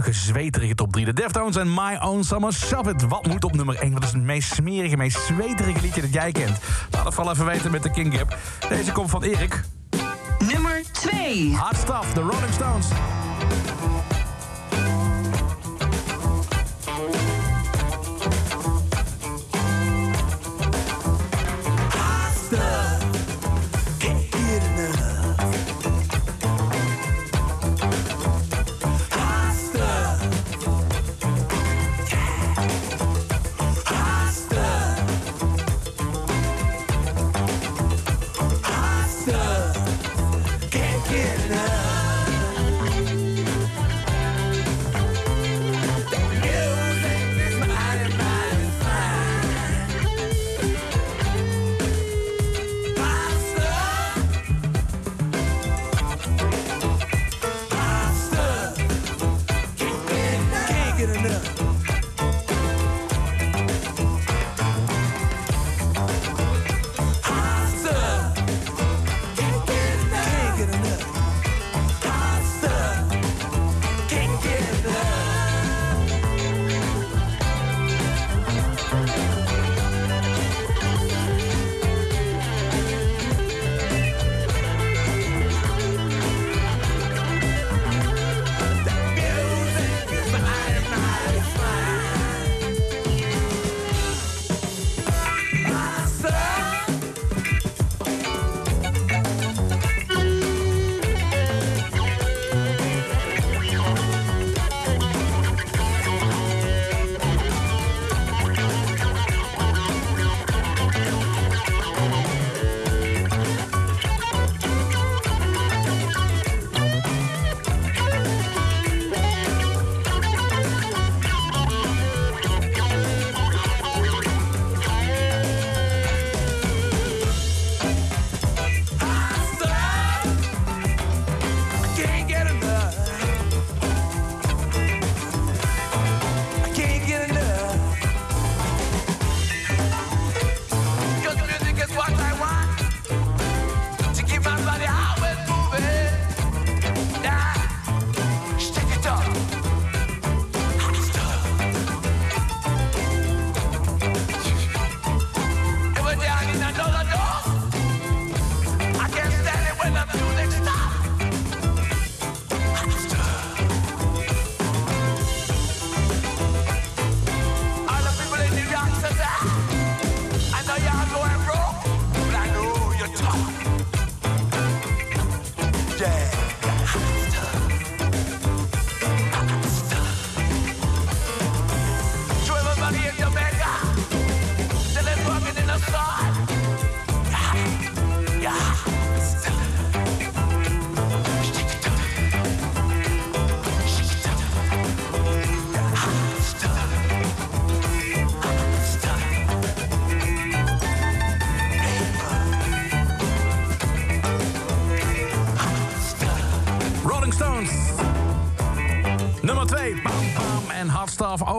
Vuige, zweterige top 3. De Deftones en My Own Summer Shove It. Wat moet op nummer 1? Wat is het meest smerige, meest zweterige liedje dat jij kent? Laat het vooral even weten met de King Gap. Deze komt van Erik. Nummer 2. Hard Stuff, de Rolling. Stones.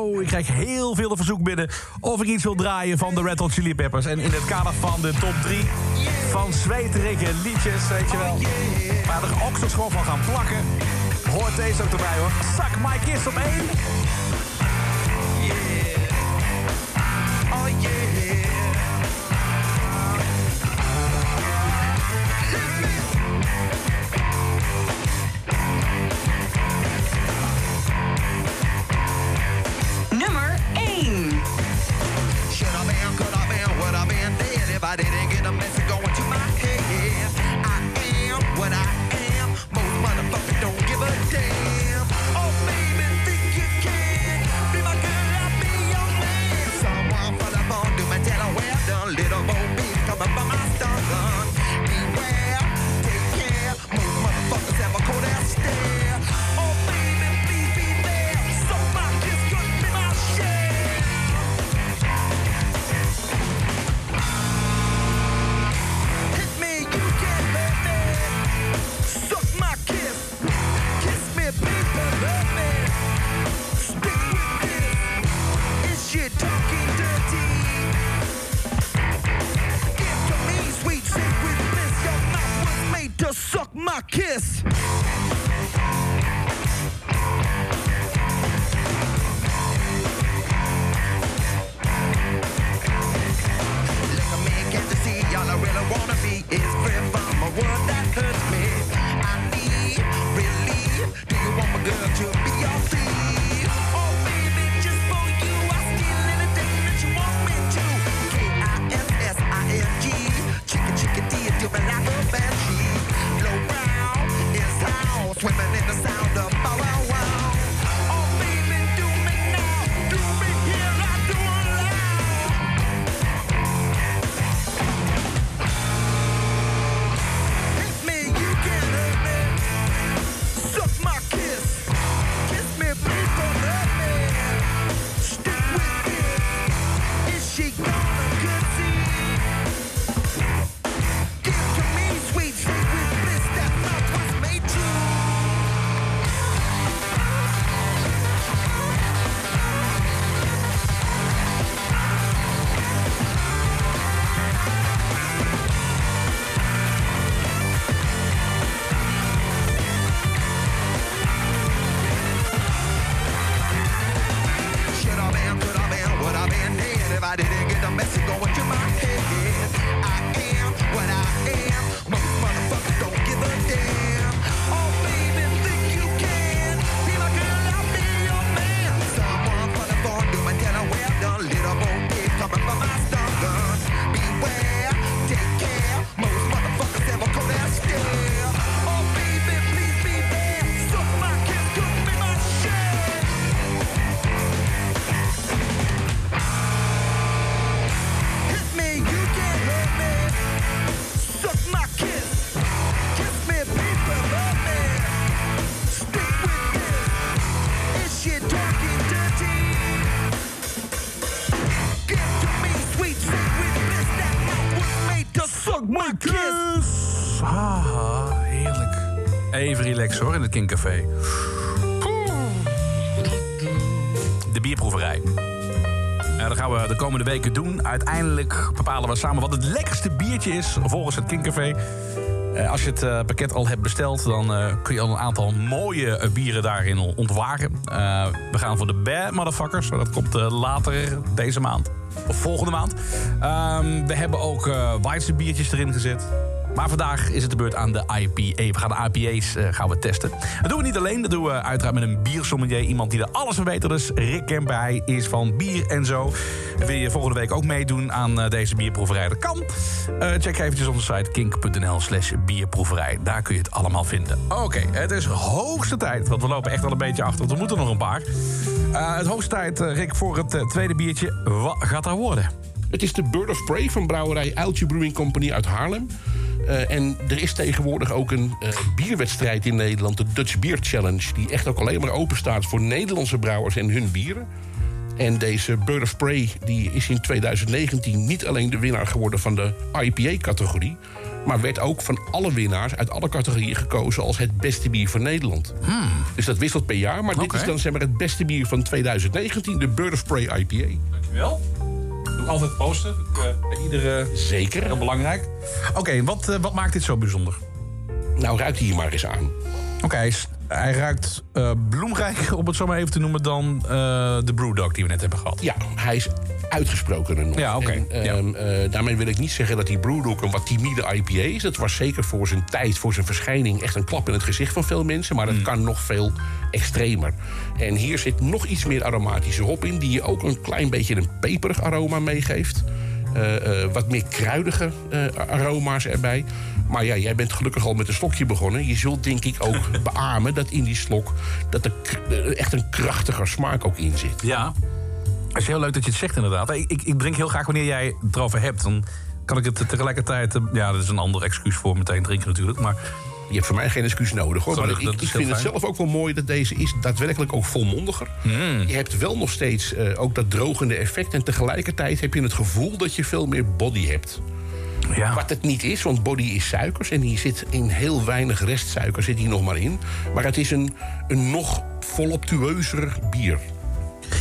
Oh, ik krijg heel veel verzoek binnen of ik iets wil draaien van de Red Hot Chili Peppers. En in het kader van de top 3 van zweterige liedjes, weet je wel. Waar de oksels gewoon van gaan plakken. Hoort deze ook erbij hoor. Suck My Kiss op 1. Kinkcafé. De bierproeverij. Ja, dat gaan we de komende weken doen. Uiteindelijk bepalen we samen wat het lekkerste biertje is volgens het Kinkcafé. Eh, als je het eh, pakket al hebt besteld, dan eh, kun je al een aantal mooie bieren daarin ontwaren. We gaan voor de Bear Motherfuckers. Dat komt later deze maand. Of volgende maand. Ehm, we hebben ook Weisse biertjes erin gezet. Maar vandaag is het de beurt aan de IPA. We gaan de IPA's eh, gaan we testen. Dat doen we niet alleen. Dat doen we uiteraard met een biersommelier. Iemand die er alles van weet. Is Rick Kemper. Hij is van bier en zo. Wil je volgende week ook meedoen aan eh, deze bierproeverij? Dat kan. Eh, check eventjes onze site kink.nl slash bierproeverij. Daar kun je het allemaal vinden. Oké, het is hoogste tijd. Want we lopen echt al een beetje achter. Want we moeten nog een paar. Het hoogste tijd, Rick, voor het tweede biertje. Wat gaat daar worden? Het is de Bird of Prey van brouwerij Uiltje Brewing Company uit Haarlem. Eh, en er is tegenwoordig ook een eh, bierwedstrijd in Nederland, de Dutch Beer Challenge... die echt ook alleen maar open staat voor Nederlandse brouwers en hun bieren. En deze Bird of Prey die is in 2019 niet alleen de winnaar geworden van de IPA-categorie... Maar werd ook van alle winnaars uit alle categorieën gekozen als het beste bier van Nederland. Dus dat wisselt per jaar. Maar dit is dan zeg maar, het beste bier van 2019, de Bird of Prey IPA. Dankjewel. Doe altijd posten. Uh, iedere... Zeker. Heel belangrijk. Oké, wat, eh, wat maakt dit zo bijzonder? Nou, ruikt hier maar eens aan. Oké, hij ruikt eh, bloemrijker, om het zo maar even te noemen, dan eh, de Brewdog die we net hebben gehad. Ja, hij is uitgesprokener nog. Ja, oké. Ehm, eh, daarmee wil ik niet zeggen dat die Brewdog een wat timide IPA is. Dat was zeker voor zijn tijd, voor zijn verschijning... echt een klap in het gezicht van veel mensen. Maar dat Hmm. kan nog veel extremer. En hier zit nog iets meer aromatische hop in... die je ook een klein beetje een peperig aroma meegeeft. Eh, eh, wat meer kruidige eh, aroma's erbij. Maar ja, jij bent gelukkig al met een slokje begonnen. Je zult denk ik ook beamen dat in die slok... dat er echt een krachtiger smaak ook in zit. Ja. Het is heel leuk dat je het zegt inderdaad. Ik, ik, ik drink heel graag wanneer jij het erover hebt. Dan kan ik het tegelijkertijd... Ja, dat is een ander excuus voor meteen drinken natuurlijk. Maar Je hebt voor mij geen excuus nodig hoor. Maar ik, vind het zelf ook wel mooi dat deze is daadwerkelijk ook volmondiger. Hmm. Je hebt wel nog steeds eh, ook dat drogende effect. En tegelijkertijd heb je het gevoel dat je veel meer body hebt. ja. Wat het niet is, want body is suikers. En hier zit in heel weinig restsuiker zit hier nog maar in. Maar het is een, een nog voluptueuzer bier.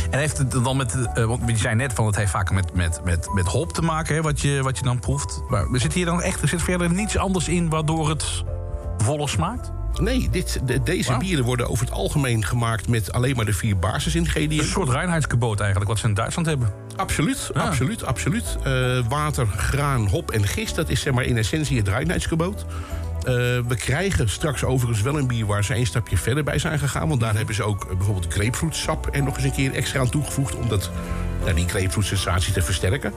En heeft het dan met... eh, want je zei net van het heeft vaak met, met, met, met hop te maken, hè, wat, je, wat je dan proeft. Maar zit hier dan echt er zit verder niets anders in waardoor het voller smaakt? Nee, dit, de- deze bieren worden over het algemeen gemaakt met alleen maar de vier Een basisingrediënten. soort reinheidsgebod eigenlijk, wat ze in Duitsland hebben. Absoluut, Ja. absoluut, absoluut. Eh, water, graan, hop en gist, dat is zeg maar in essentie het reinheidsgebod. Eh, we krijgen straks overigens wel een bier waar ze een stapje verder bij zijn gegaan. Want daar hebben ze ook eh, bijvoorbeeld grapefruitsap er nog eens een keer extra aan toegevoegd. Om dat, nou, die grapefruitsensatie te versterken.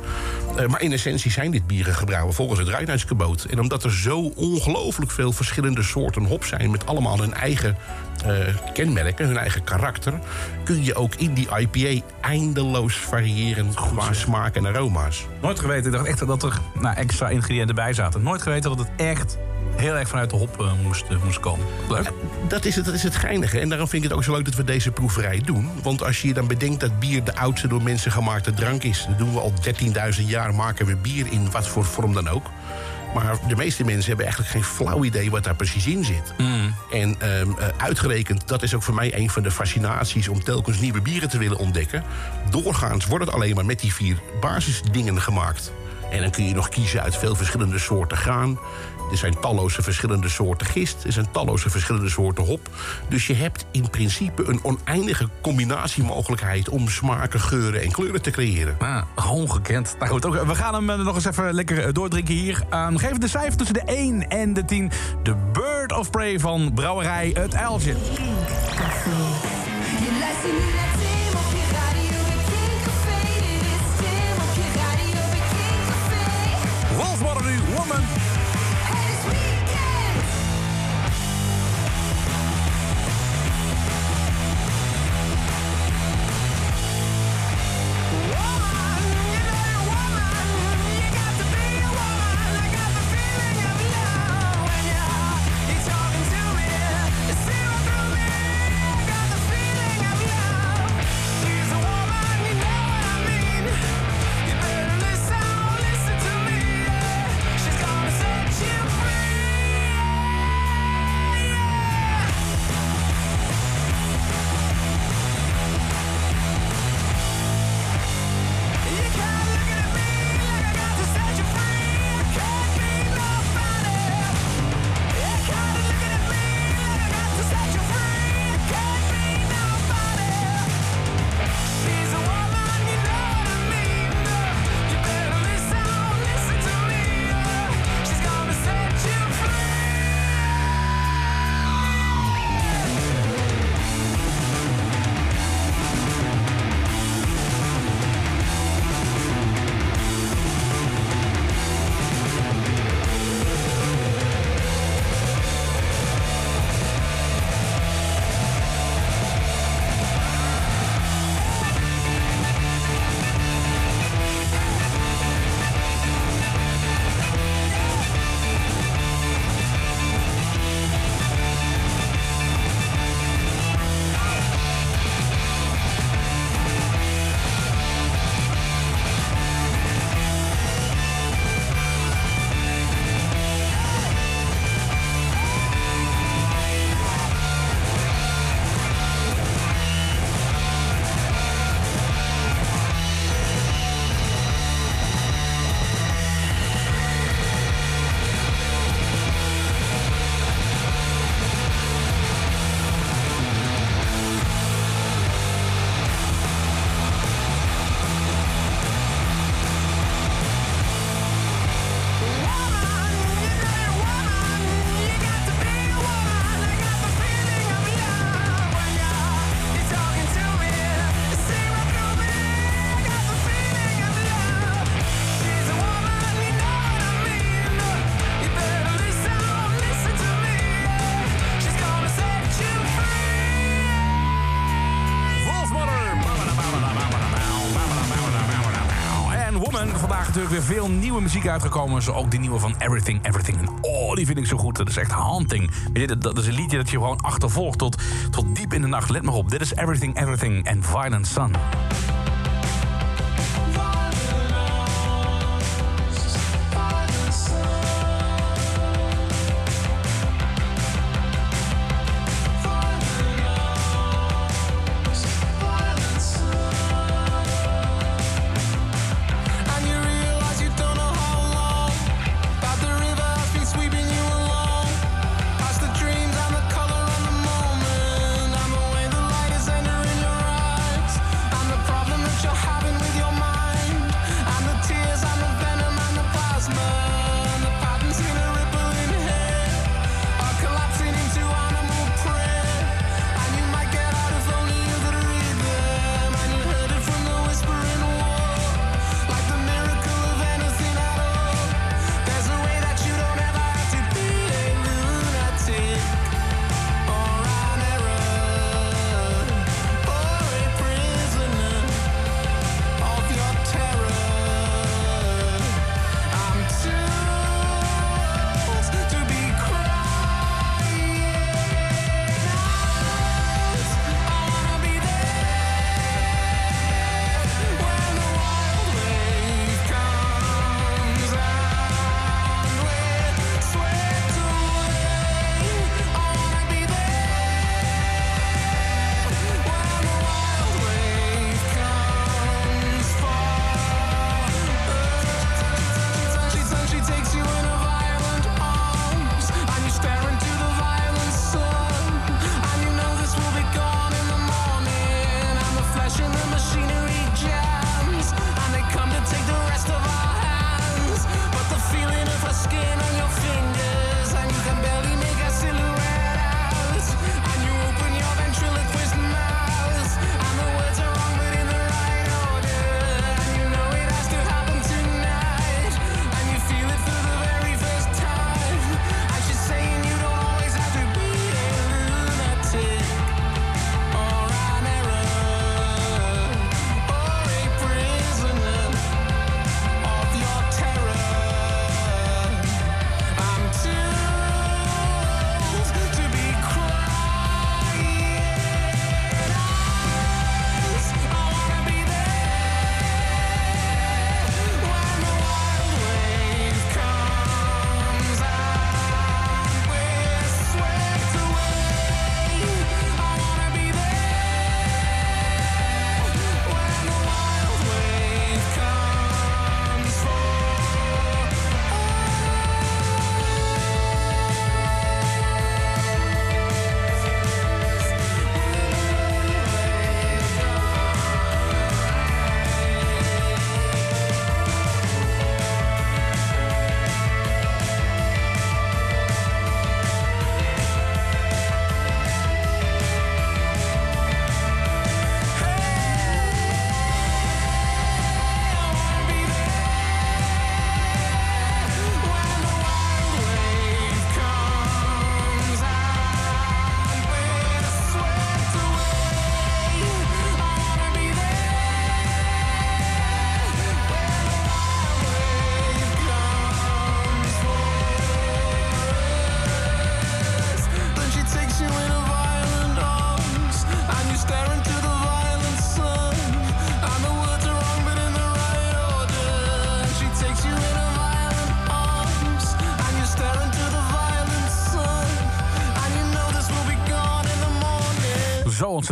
Eh, maar in essentie zijn dit bieren gebrouwen volgens het reinheidsgebod. En omdat er zo ongelooflijk veel verschillende soorten hop zijn... met allemaal hun eigen kenmerken, hun eigen karakter... kun je ook in die IPA eindeloos variëren qua smaak en aroma's. Nooit geweten, ik dacht echt dat er nou, extra ingrediënten bij zaten. Nooit geweten dat het echt heel erg vanuit de hop eh, moest, eh, moest komen. Leuk. Dat is, het, dat is het geinige. En daarom vind ik het ook zo leuk dat we deze proeverij doen. Want als je je dan bedenkt dat bier de oudste door mensen gemaakte drank is... dan doen we al 13.000 jaar, maken we bier in wat voor vorm dan ook. Maar de meeste mensen hebben eigenlijk geen flauw idee wat daar precies in zit. En ehm, eh, uitgerekend, dat is ook voor mij een van de fascinaties... om telkens nieuwe bieren te willen ontdekken. Doorgaans wordt het alleen maar met die vier basisdingen gemaakt. En dan kun je nog kiezen uit veel verschillende soorten graan. Er zijn talloze verschillende soorten gist. Er zijn talloze verschillende soorten hop. Dus je hebt in principe een oneindige combinatiemogelijkheid... om smaken, geuren en kleuren te creëren. Ah, ongekend. Nou goed, we gaan hem eh, nog eens even lekker eh, doordrinken hier. Geef de cijfer tussen de 1 en de 10. De Bird of Prey van Brouwerij Het Uiltje. Je luistert nu naar weer veel nieuwe muziek uitgekomen. Zo ook die nieuwe van Everything, Everything En Oh, die vind ik zo goed. Dat is echt hunting. Dat is een liedje dat je gewoon achtervolgt tot, tot diep in de nacht. Let maar op, dit is Everything, Everything and Violent Sun.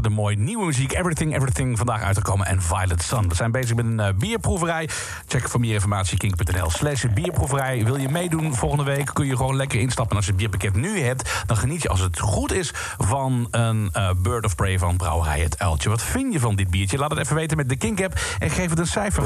De mooi. Nieuwe muziek, Everything, Everything, vandaag uitgekomen. En Violet Sun. We zijn bezig met een eh, bierproeverij. Check voor meer informatie kink.nl slash bierproeverij. Wil je meedoen volgende week, kun je gewoon lekker instappen. als je het bierpakket nu hebt, dan geniet je als het goed is... van een eh, Bird of Prey van Brouwerij Het Uiltje. Wat vind je van dit biertje? Laat het even weten met de Kink-app en geef het een cijfer.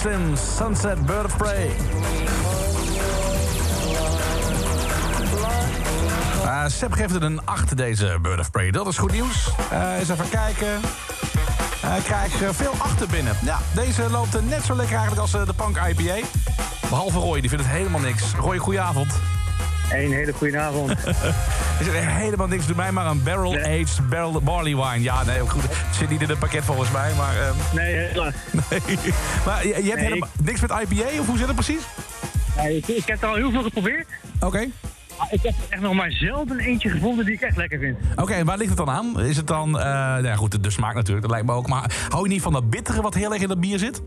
Slim, Sunset, Bird of Prey. Uh, Seb geeft het een 8, deze Bird of Prey. Dat is goed nieuws. Uh, eens even kijken. Uh, ik krijg uh, veel achter binnen. Ja, deze loopt net zo lekker eigenlijk als de Punk IPA. Behalve Roy, die vindt het helemaal niks. Roy, goedenavond. Een hele goede avond. Is er helemaal niks. Doe mij maar een barrel-aged barrel barley wine. Ja, nee, goed. Het zit niet in het pakket volgens mij, maar... Um... Nee, helaas. Nee. Maar je, je hebt Nee, helemaal niks met IPA, of hoe zit het precies? Nee, ik, ik heb er al heel veel geprobeerd. Oké. Ik heb er echt nog maar zelden eentje gevonden die ik echt lekker vind. Oké, en waar ligt het dan aan? Is het dan... eh nou ja, goed, de, smaak natuurlijk, dat lijkt me ook. Maar hou je niet van dat bittere wat heel erg in dat bier zit?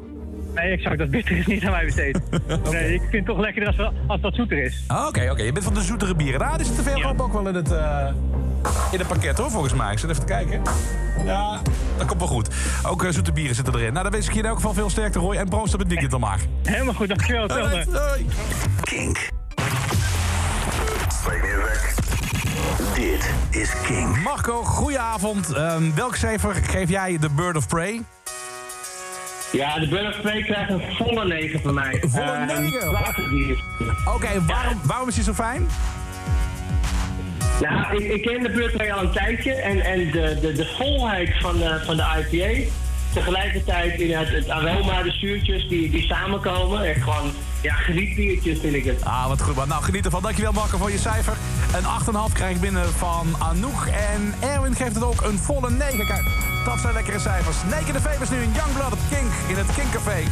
Nee, exact. Dat bitter is niet aan mij besteed. Nee, ik vind het toch lekkerder als, als dat zoeter is. Ah, Oké, oké. Je bent van de zoetere bieren. Daar is te veel ook wel in het, eh, in het pakket, hoor, volgens mij. Ik zit even te kijken. Ja, dat komt wel goed. Ook eh, zoete bieren zitten erin. Nou, dan wens ik je in elk geval veel sterkte, Roy. En proost op het dikje dan maar. Helemaal goed, dankjewel. Alright, Hetzelfde. Kink. Dit is Kink. Marco, goedenavond. Ehm, welk cijfer geef jij de Bird of Prey? Ja, de Bird of Prey krijgt een volle 9 van mij. Een volle Eh, 9? waterbier. Oké, waarom, waarom is hij zo fijn? Nou, ik, ken de Bird of Prey al een tijdje en, en de, de, de volheid van de, van de IPA. Tegelijkertijd in het, aroma, de zuurtjes die, die samenkomen. Echt gewoon, ja, genietbiertjes vind ik het. Ah, wat goed. man. Nou, geniet ervan. Dankjewel, Marco, voor je cijfer. Een 8,5 krijg ik binnen van Anouk. En Erwin geeft het ook een volle 9. Kijk, dat zijn lekkere cijfers. Naked Favors nu in Youngblood op Kink in het Kinkcafé.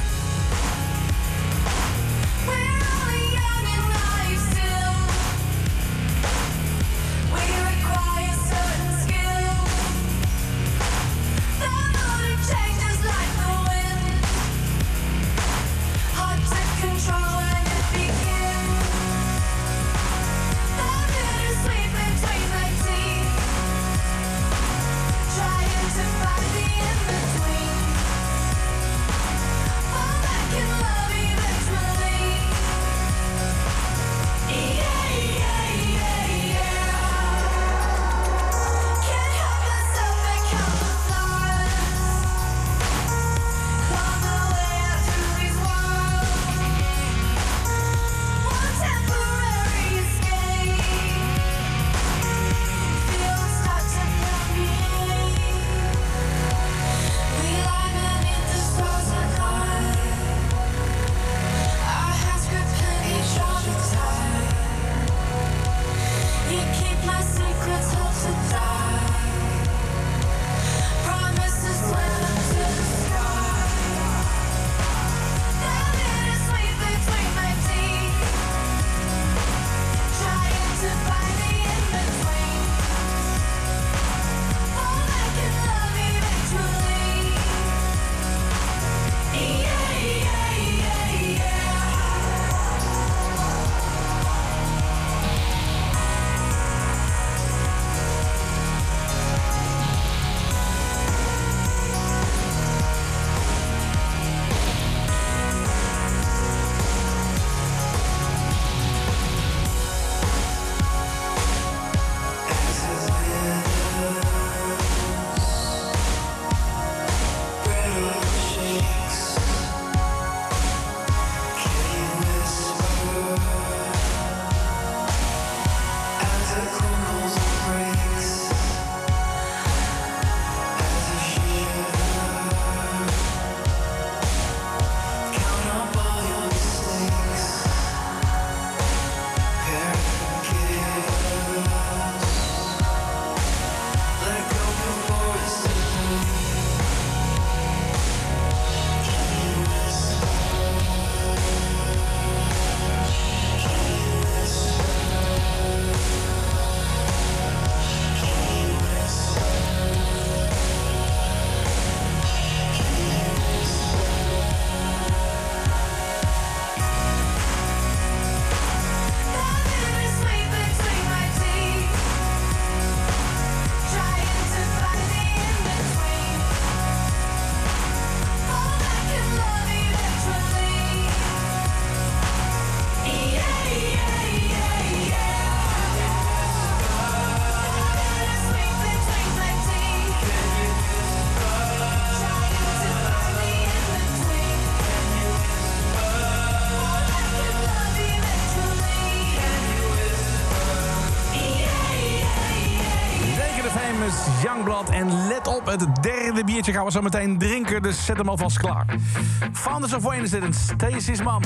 Het derde biertje gaan we zo meteen drinken. Dus zet hem alvast klaar. Founders of Wayne is dit Stacy's Mom.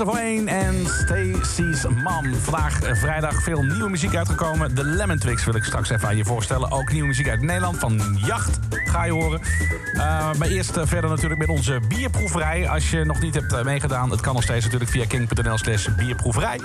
Of Wayne en Stacy's Mom. Vandaag eh, vrijdag veel nieuwe muziek uitgekomen. De Lemon Twigs wil ik straks even aan je voorstellen. Ook nieuwe muziek uit Nederland van Jacht ga je horen. Eh, maar eerst eh, verder natuurlijk met onze bierproeverij. Als je nog niet hebt meegedaan, het kan nog steeds natuurlijk via king.nl slash bierproeverij.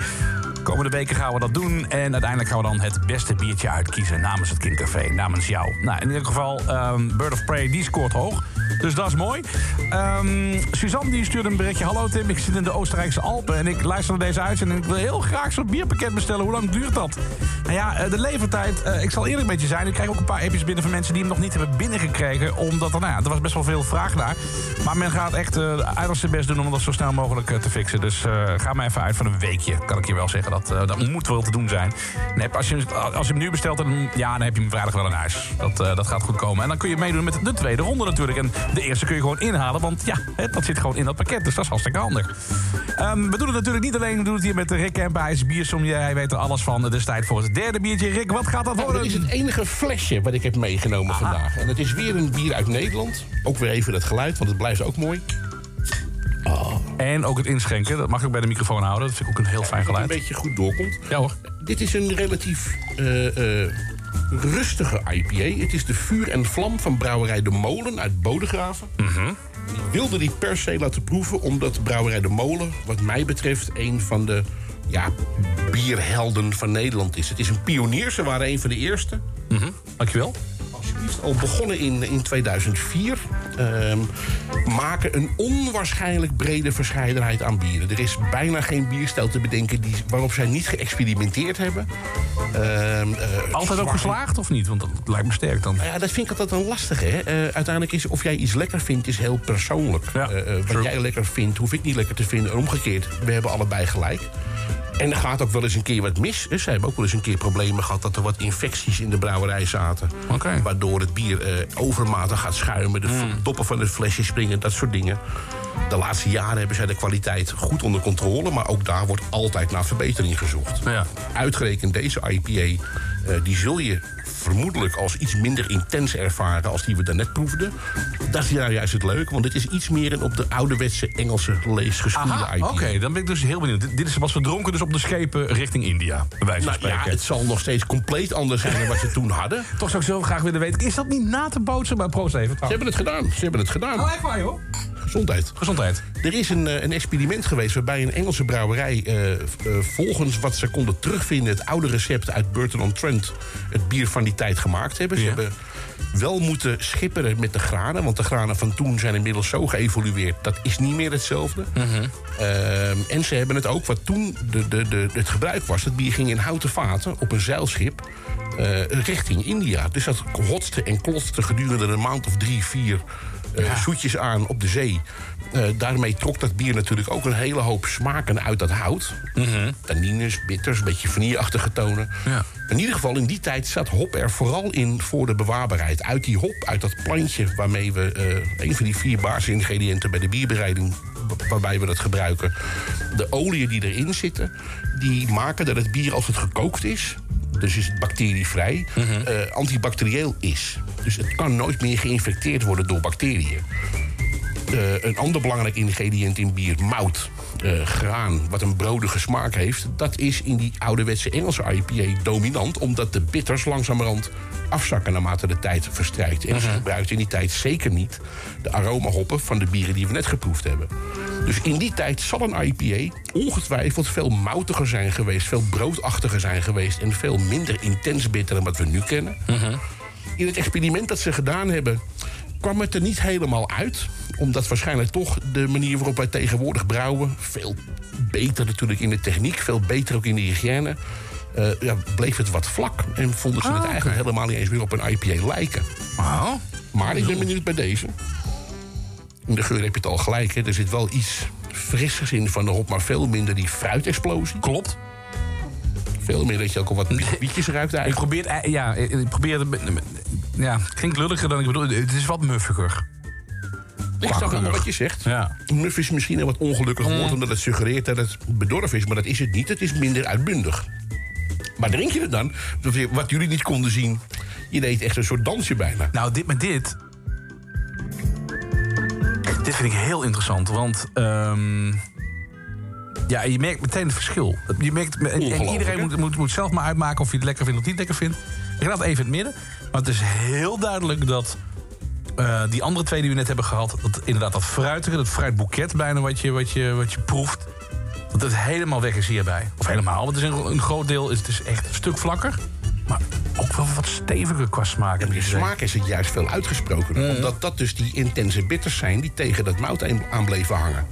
Komende weken gaan we dat doen. En uiteindelijk gaan we dan het beste biertje uitkiezen namens het King Café, namens jou. Nou, in ieder geval, ehm, Bird of Prey, die scoort hoog. Dus dat is mooi. Ehm, Suzanne die stuurde een berichtje. Hallo Tim, ik zit in de Oostenrijkse Alpen en ik luister naar deze uitzending. En ik wil heel graag zo'n bierpakket bestellen. Hoe lang duurt dat? Nou ja, eh, de levertijd, eh, ik zal eerlijk met je zijn. Ik krijg ook een paar appjes binnen van mensen die hem nog niet hebben binnengekregen. Omdat er, nou ja, er was best wel veel vraag naar. Maar men gaat echt uh, uiterst zijn best doen om dat zo snel mogelijk eh, te fixen. Dus eh, ga maar even uit van een weekje, kan ik je wel zeggen. Dat, eh, dat moet wel te doen zijn. Heb, als, je, als je hem nu bestelt, dan, ja, dan heb je hem vrijdag wel in huis. Dat, eh, dat gaat goed komen. En dan kun je meedoen met de tweede ronde natuurlijk. En de eerste kun je gewoon inhalen, want ja, dat zit gewoon in dat pakket. Dus dat is hartstikke handig. Ehm, we doen het natuurlijk niet alleen, we doen het hier met Rick Kemper. Hij is biersom, hij weet er alles van. Het is tijd voor het derde biertje. Rick, wat gaat dat worden? dit is het enige flesje wat ik heb meegenomen vandaag. En het is weer een bier uit Nederland. Ook weer even het geluid, want het blijft ook mooi. En ook het inschenken, dat mag ik bij de microfoon houden. Dat vind ik ook een heel fijn Dat het geluid. een beetje goed doorkomt. Ja hoor. Dit is een relatief eh, eh, rustige IPA. Het is de vuur en vlam van brouwerij De Molen uit Bodegraven. Ik wilde die per se laten proeven, omdat brouwerij De Molen... wat mij betreft een van de ja, bierhelden van Nederland is. Het is een pionier, ze waren een van de eerste. Dankjewel. alsjeblieft. Al begonnen in, in 2004. ehm, maken een onwaarschijnlijk brede verscheidenheid aan bieren. Er is bijna geen bierstijl te bedenken die, waarop zij niet geëxperimenteerd hebben. Ehm, eh, Altijd ook geslaagd of niet? Want dat lijkt me sterk dan. nou ja, dat vind ik altijd een lastige. Hè? Eh, uiteindelijk is of jij iets lekker vindt, is heel persoonlijk. Eh, wat jij lekker vindt, hoef ik niet lekker te vinden. En omgekeerd, we hebben allebei gelijk. En er gaat ook wel eens een keer wat mis. Ze hebben ook wel eens een keer problemen gehad... dat er wat infecties in de brouwerij zaten. Waardoor het bier eh, overmatig gaat schuimen. De Hmm. doppen van het flesje springen, dat soort dingen. De laatste jaren hebben zij de kwaliteit goed onder controle... maar ook daar wordt altijd naar verbetering gezocht. Uitgerekend deze IPA, eh, die zul je vermoedelijk als iets minder intens ervaren... als die we daarnet proefden. Dat is nou juist het leuke, want dit is iets meer een op de ouderwetse Engelse leesgeschoeide IPA. oké, dan ben ik dus heel benieuwd. Dit, dit is was we dronken dus op de schepen richting India, bij Nou ja, het zal nog steeds compleet anders zijn dan wat ze toen hadden. Toch zou ik zo graag willen weten, is dat niet na te bootsen? Maar proost even. Ze hebben het gedaan. Ze hebben het gedaan. Oh, echt waar, joh? Gezondheid. Gezondheid. Er is een, eh, een experiment geweest waarbij een Engelse brouwerij... eh, eh, volgens wat ze konden terugvinden... het oude recept uit Burton-on-Trent... het bier van die tijd gemaakt hebben. Ze hebben wel moeten schipperen met de granen... want de granen van toen zijn inmiddels zo geëvolueerd... dat is niet meer hetzelfde. Ehm, en ze hebben het ook, wat toen de, de, de, het gebruik was... het bier ging in houten vaten op een zeilschip... richting India. Dus dat hotste en klotste gedurende een maand of drie, vier... eh, zoetjes aan op de zee. Eh, daarmee trok dat bier natuurlijk ook een hele hoop smaken uit dat hout. Tannines, bitters, een beetje vanilleachtige tonen. In ieder geval, in die tijd zat hop er vooral in voor de bewaarbaarheid. Uit die hop, uit dat plantje waarmee we... eh, een van die vier basisingrediënten bij de bierbereiding... wa- waarbij we dat gebruiken. De oliën die erin zitten, die maken dat het bier als het gekookt is... dus is het bacterievrij, eh, antibacterieel is. Dus het kan nooit meer geïnfecteerd worden door bacteriën. Eh, een ander belangrijk ingrediënt in bier, mout, eh, graan, wat een brodige smaak heeft, dat is in die ouderwetse Engelse IPA dominant, omdat de bitters langzamerhand afzakken naarmate de tijd verstrijkt. En ze gebruikten in die tijd zeker niet de aromahoppen van de bieren die we net geproefd hebben. Dus in die tijd zal een IPA ongetwijfeld veel moutiger zijn geweest, veel broodachtiger zijn geweest en veel minder intens bitter dan wat we nu kennen. In het experiment dat ze gedaan hebben, kwam het er niet helemaal uit. Omdat waarschijnlijk toch de manier waarop wij tegenwoordig brouwen... veel beter natuurlijk in de techniek, veel beter ook in de hygiëne... eh, ja, bleef het wat vlak en vonden ze het eigenlijk helemaal niet eens meer op een IPA lijken. Maar ik ben benieuwd bij deze. In de geur heb je het al gelijk, hè. er zit wel iets frissers in van de hop... maar veel minder die fruitexplosie. Klopt. Veel meer dat je ook al wat bietjes ruikt Ik eigenlijk. probeer, het, ja, ik probeer het... Ja, het klinkt lulliger dan ik bedoel. Het is wat muffiger. Ik snap allemaal wat je zegt. Ja. Muff is misschien een wat ongelukkig woord... omdat het suggereert dat het bedorven is. Maar dat is het niet. Het is minder uitbundig. Maar drink je het dan? Wat jullie niet konden zien... je deed echt een soort dansje bijna. Nou, dit met dit... Dit vind ik heel interessant, want... ehm, ja, je merkt meteen het verschil. Je merkt, en, iedereen moet, moet, moet zelf maar uitmaken of je het lekker vindt of niet lekker vindt. Ik laat even in het midden. Maar het is heel duidelijk dat eh, die andere twee die we net hebben gehad... dat inderdaad dat fruitige, dat fruitboeket bijna wat je, wat je, wat je proeft... dat het helemaal weg is hierbij. Of helemaal, want het is een, een groot deel is het is echt een stuk vlakker. Maar ook wel wat steviger qua smaak. En de smaak is het juist veel uitgesproken. Omdat dat dus die intense bitters zijn... die tegen dat mout aan- bleven hangen.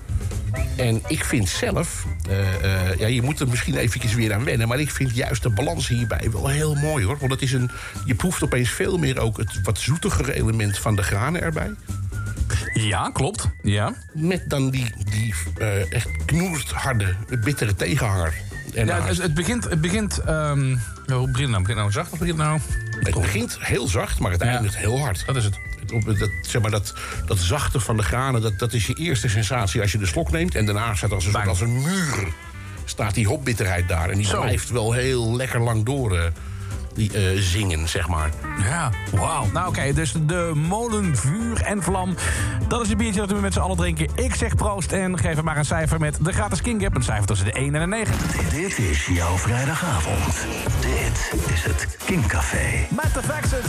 En ik vind zelf... eh, eh, ja, je moet er misschien eventjes weer aan wennen... maar ik vind juist de balans hierbij wel heel mooi, hoor. Want het is een, je proeft opeens veel meer ook het wat zoetigere element van de granen erbij. Ja, klopt. Ja. Met dan die, die eh, echt knoersharde, bittere tegenhanger. En Ja, het, het begint... Het begint ehm, hoe begint het nou? Begint nou zacht of begint nou... Het begint heel zacht, maar het eindigt heel hard. Dat is het. Op, dat, zeg maar, dat, dat zachte van de granen, dat, dat is je eerste sensatie als je de slok neemt. En daarna staat als een, soort als een muur staat die hopbitterheid daar. En die Zo. blijft wel heel lekker lang door eh, die, eh, zingen, zeg maar. Ja, wauw. Nou oké, dus de molen, vuur en vlam. Dat is het biertje dat we met z'n allen drinken. Ik zeg proost en geef hem maar een cijfer met de gratis King Gap. Een cijfer tussen de 1 en de 9. Dit is jouw vrijdagavond. Dit is het King Café. Met de Faxes.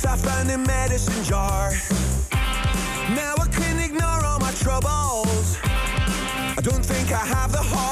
Since I found a medicine jar. Now I can ignore all my troubles. I don't think I have the heart.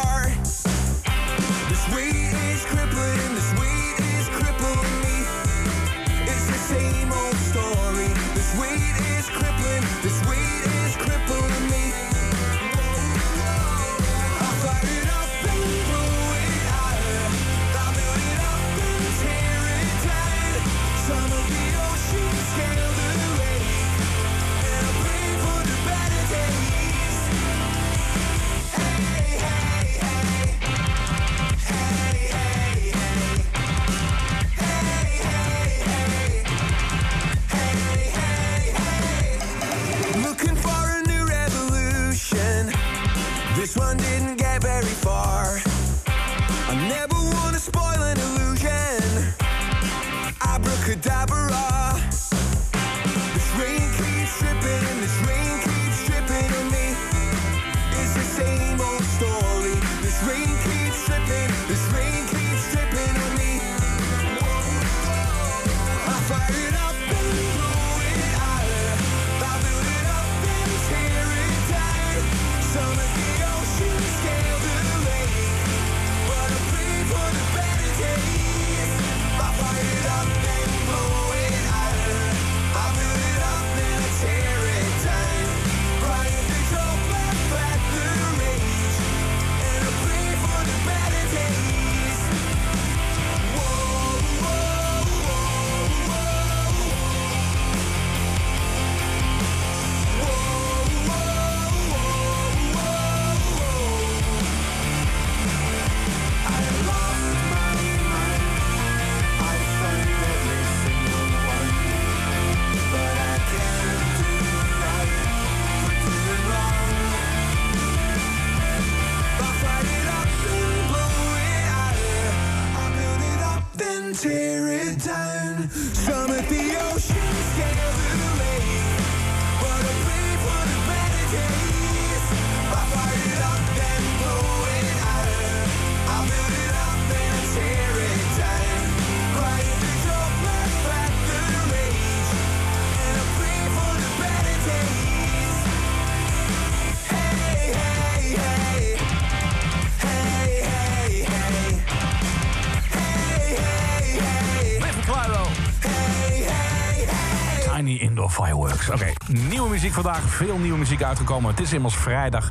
Vandaag. Veel nieuwe muziek uitgekomen. Het is immers vrijdag.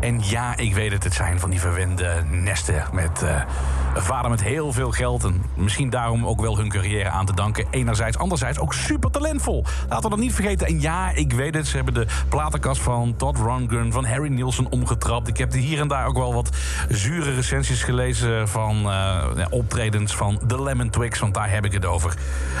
En ja, ik weet het. Het zijn van die verwende nesten met eh, vader met heel veel geld. En misschien daarom ook wel hun carrière aan te danken. Enerzijds, anderzijds ook super Laten we dat niet vergeten. En ja, ik weet het. Ze hebben de platenkast van Todd Rundgren, van Harry Nielsen omgetrapt. Ik heb hier en daar ook wel wat zure recensies gelezen van eh, optredens van The Lemon Twigs. Want daar heb ik het over.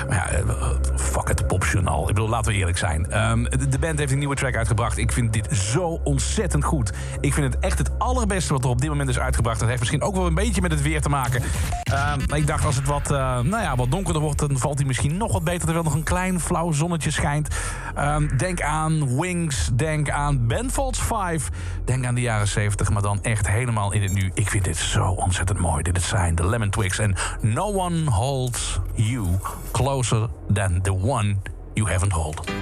Maar ja, eh, fuck het popjournaal. Ik bedoel, laten we eerlijk zijn. Ehm, de, band heeft een nieuwe track uitgebracht. Ik vind dit zo ontzettend goed. Ik vind het echt het allerbeste wat er op dit moment is uitgebracht. Dat heeft misschien ook wel een beetje met het weer te maken. Ehm, ik dacht, als het wat, eh, nou ja, wat donkerder wordt... dan valt hij misschien nog wat beter... terwijl nog een klein flauw zonnetje schijnt. Ehm, denk aan Wings, denk aan Ben Folds 5. Denk aan de jaren 70, maar dan echt helemaal in het nu. Ik vind dit zo ontzettend mooi. Dit zijn de Lemon Twigs. En no one holds you closer than the one you haven't hold.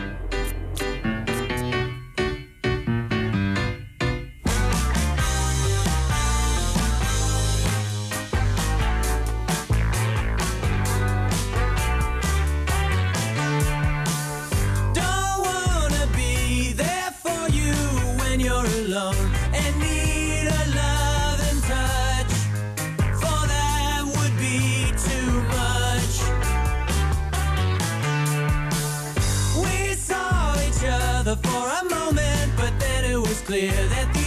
Clear that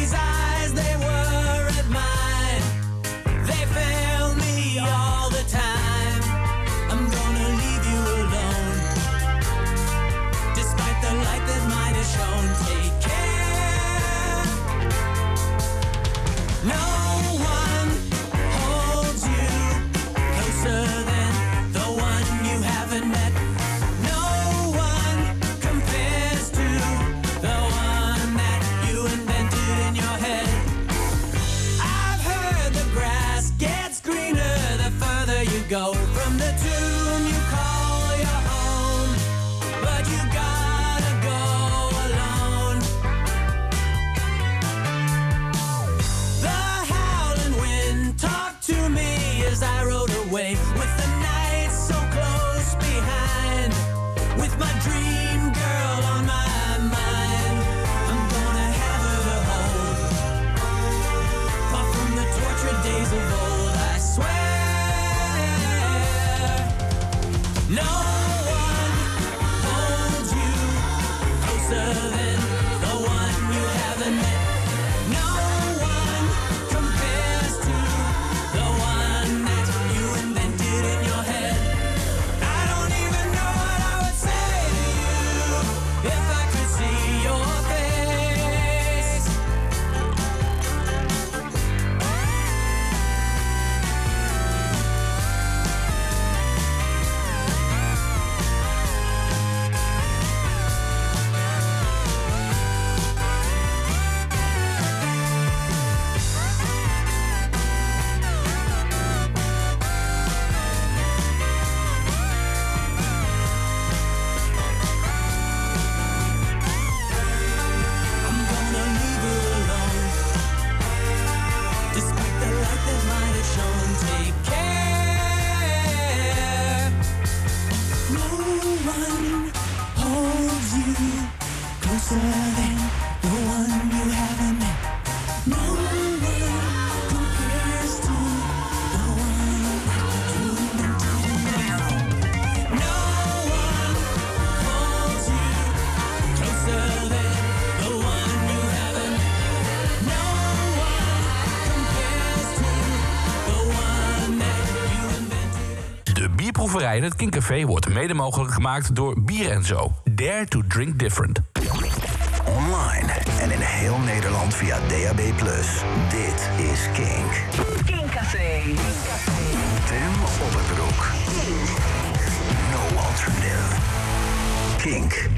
in het Kinkcafé wordt mede mogelijk gemaakt door Bier en Zo. Dare to drink different. Online en in heel Nederland via DAB+. Dit is Kink. Kinkcafé. Tim Opperbroek. No alternative. Kink.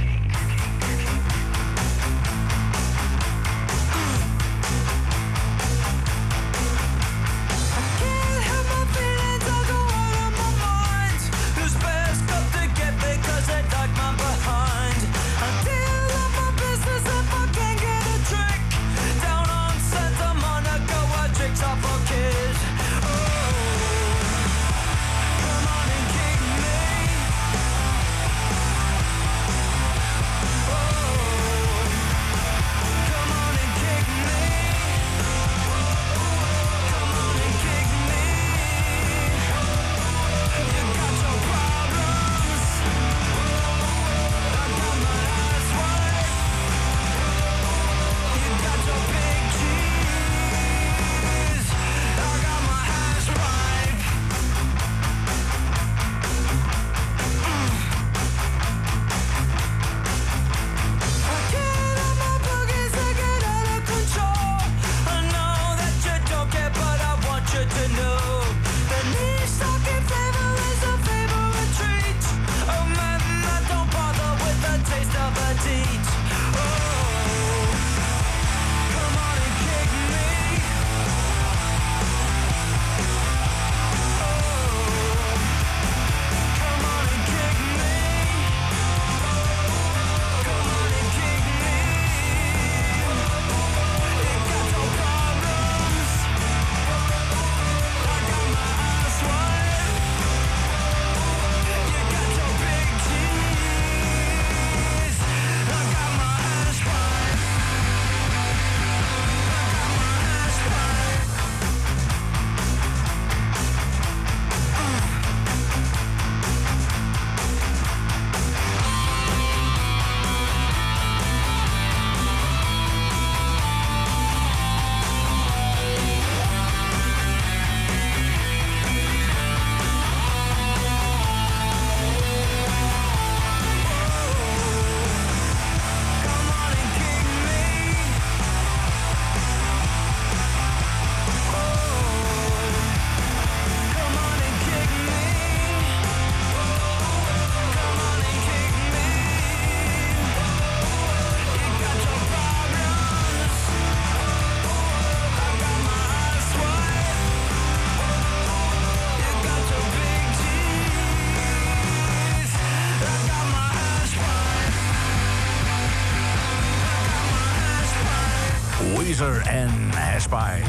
En Aspy.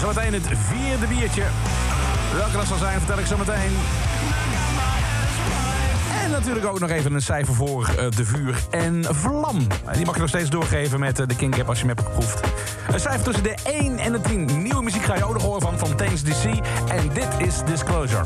Zometeen het vierde biertje. Welke dat zal zijn, vertel ik zo meteen. En natuurlijk ook nog even een cijfer voor eh, de vuur en vlam. Die mag je nog steeds doorgeven met eh, de King Cap als je hem hebt geproefd. Een cijfer tussen de 1 en de 10. Nieuwe muziek ga je ook nog horen van Fontaine's DC. En dit is Disclosure.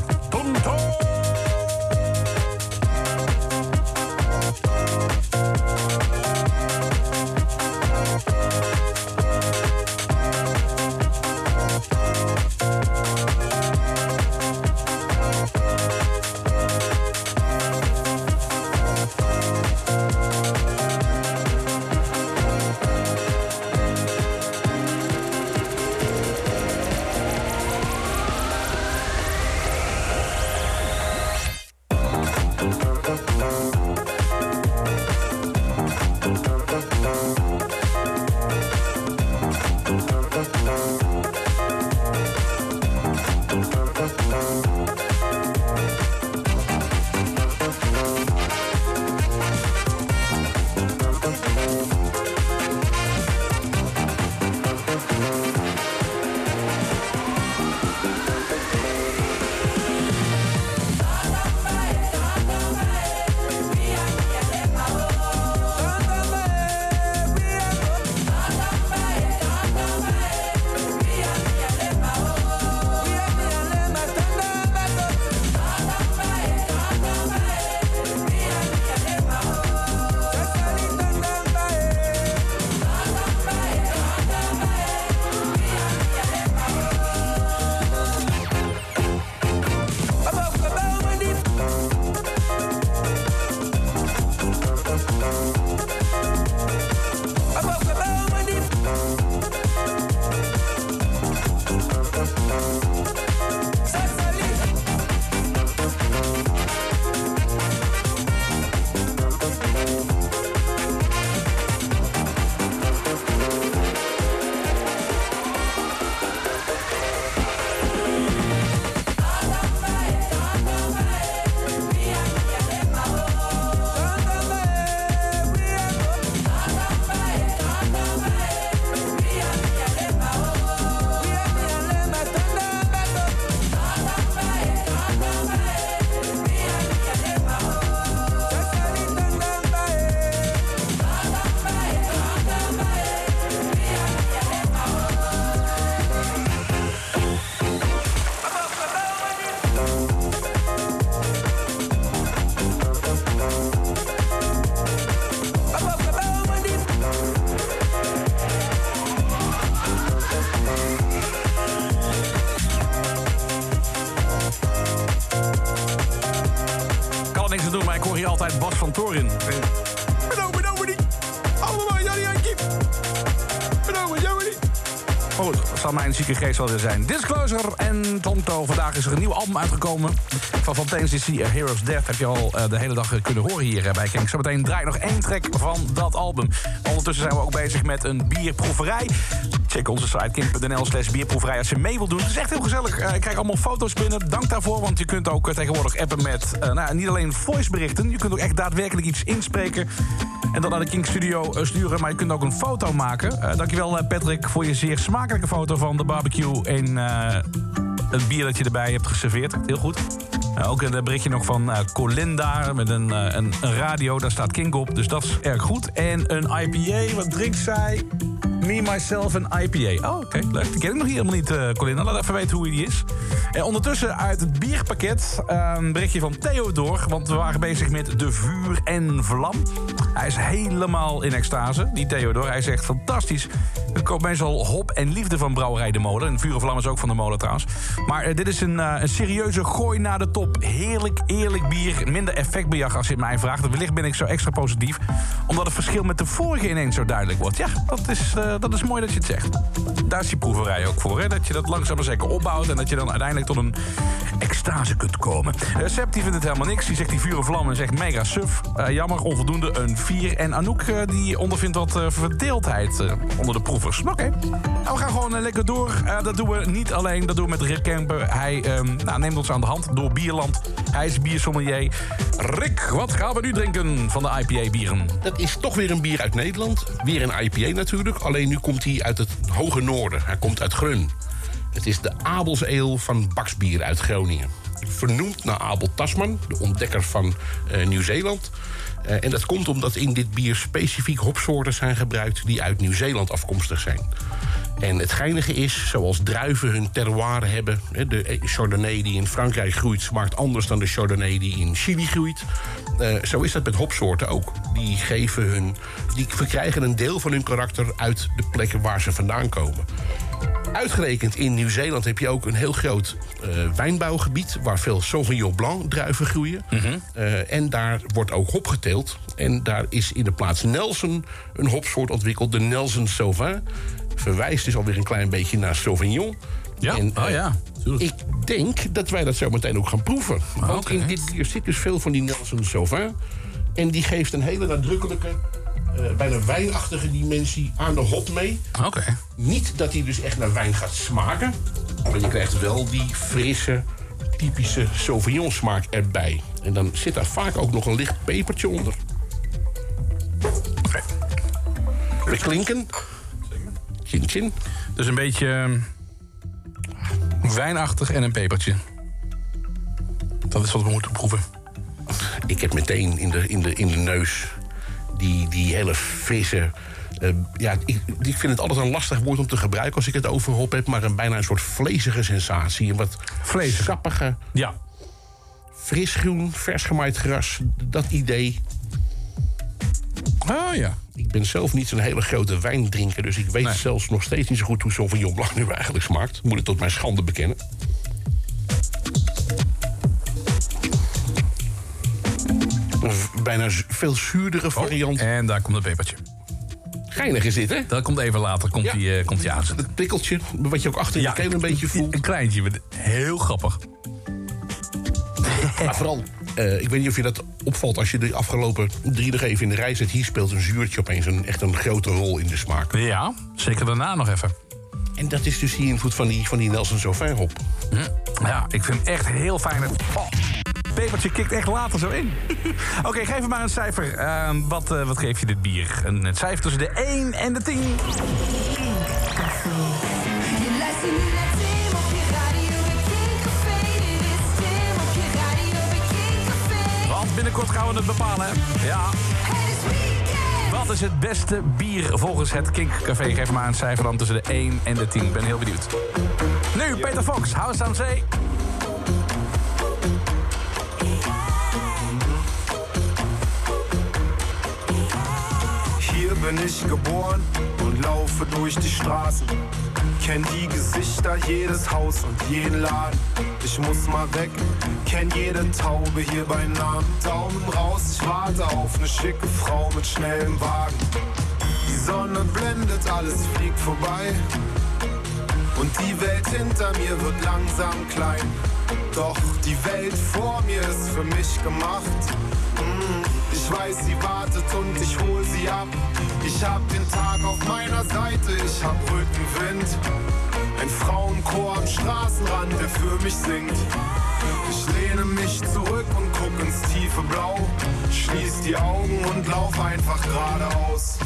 Geest wel weer zijn. Disclosure en Tonto. Vandaag is er een nieuw album uitgekomen. Van Fontaine's Hero's Death. Heb je al eh, de hele dag eh, kunnen horen hier eh, bij Kink. Zometeen draai nog één track van dat album. Ondertussen zijn we ook bezig met een bierproeverij. Check onze site kink.nl slash bierproeverij als je mee wilt doen. Het is echt heel gezellig. Ik krijg allemaal foto's binnen. Dank daarvoor, want je kunt ook tegenwoordig appen met... nou, niet alleen voiceberichten. Je kunt ook echt daadwerkelijk iets inspreken. En dan naar de Kink Studio eh, sturen. Maar je kunt ook een foto maken. Eh, dankjewel eh, Patrick voor je zeer smakelijke foto van de barbecue... en het bier dat je erbij hebt geserveerd. Heel goed. Ook een berichtje nog van eh, Colinda met een, een, radio. Daar staat Kink op, dus dat is erg goed. En een IPA, wat drinkt zij? Me, myself, een IPA. Oh, oké, leuk. Die ken ik nog helemaal niet, Colinda. Laat even weten hoe die is. En ondertussen uit het bierpakket een berichtje van Theodor. Want we waren bezig met de vuur en vlam. Hij is helemaal in extase, die Theodor. Hij zegt fantastisch. Er komt meestal hop en liefde van Brouwerij de Molen. En vuur vlam is ook van de molen trouwens. Maar eh, dit is een, eh, een serieuze gooi naar de top. Heerlijk, eerlijk bier. Minder effectbejag als je het mij vraagt. Wellicht ben ik zo extra positief. Omdat het verschil met de vorige ineens zo duidelijk wordt. Ja, dat is, eh, dat is mooi dat je het zegt. Daar is die proeverij ook voor. Hè? Dat je dat langzaam maar zeker opbouwt. En dat je dan uiteindelijk tot een extase kunt komen. Sepp die vindt het helemaal niks. Die zegt die vuur vlam en zegt mega suf. Jammer, onvoldoende, een 4. En Anouk eh, die ondervindt wat eh, verdeeldheid eh, onder de proevers. Oké, Nou, we gaan gewoon lekker door. Dat doen we niet alleen, dat doen we met Rick Kemper. Hij ehm, nou, neemt ons aan de hand door Bierland. Hij is biersommelier. Rick, wat gaan we nu drinken van de IPA-bieren? Dat is toch weer een bier uit Nederland. Weer een IPA natuurlijk. Alleen nu komt hij uit het hoge noorden. Hij komt uit Grun. Het is de Abelseel van Baksbier uit Groningen. vernoemd naar Abel Tasman, de ontdekker van eh, Nieuw-Zeeland. Eh, en dat komt omdat in dit bier specifiek hopsoorten zijn gebruikt die uit Nieuw-Zeeland afkomstig zijn. En het geinige is, zoals druiven hun terroir hebben... de Chardonnay die in Frankrijk groeit... smaakt anders dan de Chardonnay die in Chili groeit. Eh, zo is dat met hopsoorten ook. Die, geven hun, die verkrijgen een deel van hun karakter... uit de plekken waar ze vandaan komen. Uitgerekend in Nieuw-Zeeland heb je ook een heel groot eh, wijnbouwgebied... waar veel Sauvignon Blanc druiven groeien. Eh, en daar wordt ook hop geteeld. En daar is in de plaats Nelson een hopsoort ontwikkeld, de Nelson Sauvin. Verwijst dus alweer een klein beetje naar Sauvignon. Ja, En, oh eh, ja, ik denk dat wij dat zo meteen ook gaan proeven. Want in dit bier zit dus veel van die Nelson Sauvin. En die geeft een hele nadrukkelijke, eh, bijna wijnachtige dimensie aan de hop mee. Oké. Niet dat hij dus echt naar wijn gaat smaken. Maar je krijgt wel die frisse, typische Sauvignon smaak erbij. En dan zit daar vaak ook nog een licht pepertje onder. We klinken. Chin chin. Dus een beetje ehm, wijnachtig en een pepertje. Dat is wat we moeten proeven. Ik heb meteen in de, in de, in de neus die, die hele frisse... eh, ja, ik, ik vind het altijd een lastig woord om te gebruiken als ik het over hop heb... maar een bijna een soort vlezige sensatie. Een wat sappige, Ja. fris groen, vers gemaaid gras. Dat idee. Oh ja. Ik ben zelf niet zo'n hele grote wijndrinker... dus ik weet Nee. zelfs nog steeds niet zo goed hoe Sauvignon Blanc nu eigenlijk smaakt. Moet ik tot mijn schande bekennen. Een bijna veel zuurdere variant. En daar komt een pepertje. Geinig is dit, hè? Dat komt even later, komt Ja. die, eh, komt die aanzetten. Het prikkeltje, wat je ook achter je keel een beetje voelt. Een kleintje, heel grappig. Maar vooral, eh, ik weet niet of je dat opvalt als je de afgelopen drie nog even in de rij zit. Hier speelt een zuurtje opeens een, echt een grote rol in de smaak. Ja, zeker daarna nog even. En dat is dus die invloed van die, van die Nelson Sauvin hop. Ja, ik vind het echt heel fijn. dat- Oh, pepertje kikt echt later zo in. Oké, geef me maar een cijfer. Ehm, wat, eh, wat geef je dit bier? Een, het cijfer tussen de 1 en de 10. Want binnenkort gaan we het bepalen. hè? Ja. Wat is het beste bier volgens het Kinkcafé? Geef maar een cijfer dan tussen de 1 en de 10. Ik ben heel benieuwd. Nu, Peter Fox, House aan Zee. Bin ich geboren und laufe durch die Straßen. Kenn die Gesichter, jedes Haus und jeden Laden. Ich muss mal weg, kenn jede Taube hier bei Namen. Daumen raus, ich warte auf eine schicke Frau mit schnellem Wagen. Die Sonne blendet, alles fliegt vorbei. Und die Welt hinter mir wird langsam klein. Doch die Welt vor mir ist für mich gemacht. Mm, Ich weiß, sie wartet und ich hol sie ab. Ich hab den Tag auf meiner Seite, ich hab Rückenwind. Ein Frauenchor am Straßenrand, der für mich singt. Ich lehne mich zurück und guck ins tiefe Blau. Schließ die Augen und lauf einfach geradeaus.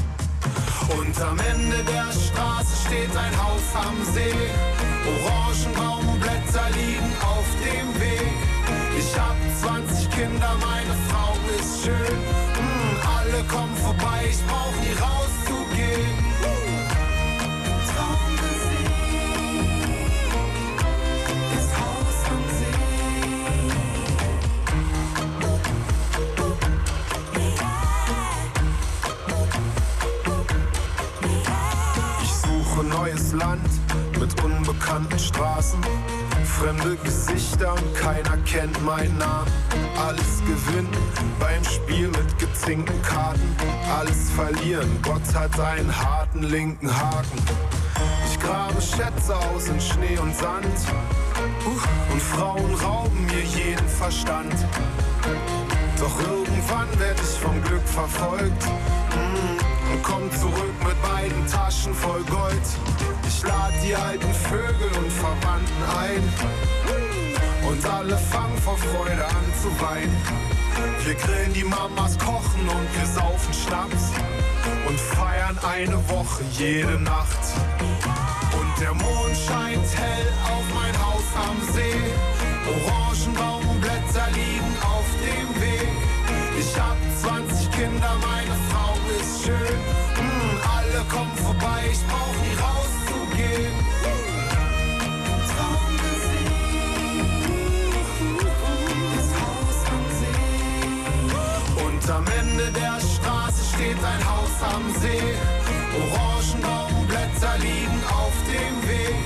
Und am Ende der Straße steht ein Haus am See. Orangenbaumblätter liegen auf dem Weg. Ich hab 20 Kinder, meine Frau ist schön. Mm, alle kommen vorbei, ich brauch nie rauszugehen. Traum gesehen, das Haus am Ich suche neues Land mit unbekannten Straßen. Fremde Gesichter und keiner kennt meinen Namen. Alles gewinnen beim Spiel mit gezinkten Karten. Alles verlieren, Gott hat einen harten linken Haken. Ich grabe Schätze aus in Schnee und Sand. Und Frauen rauben mir jeden Verstand. Doch irgendwann werd ich vom Glück verfolgt. Mm, Und komm zurück mit beiden Taschen voll Gold. Ich lad die alten Vögel und Verwandten ein. Und alle fangen vor Freude an zu weinen. Wir grillen die Mamas, kochen und wir saufen Schnaps. Und feiern eine Woche jede Nacht. Und der Mond scheint hell auf mein Haus am See. Orangenbaumblätter liegen auf dem Weg. Ich hab 20 Kinder, meine ich brauch nie rauszugehen. Traum das Haus am See. Und am Ende der Straße steht ein Haus am See. Orangenbaumblätter liegen auf dem Weg.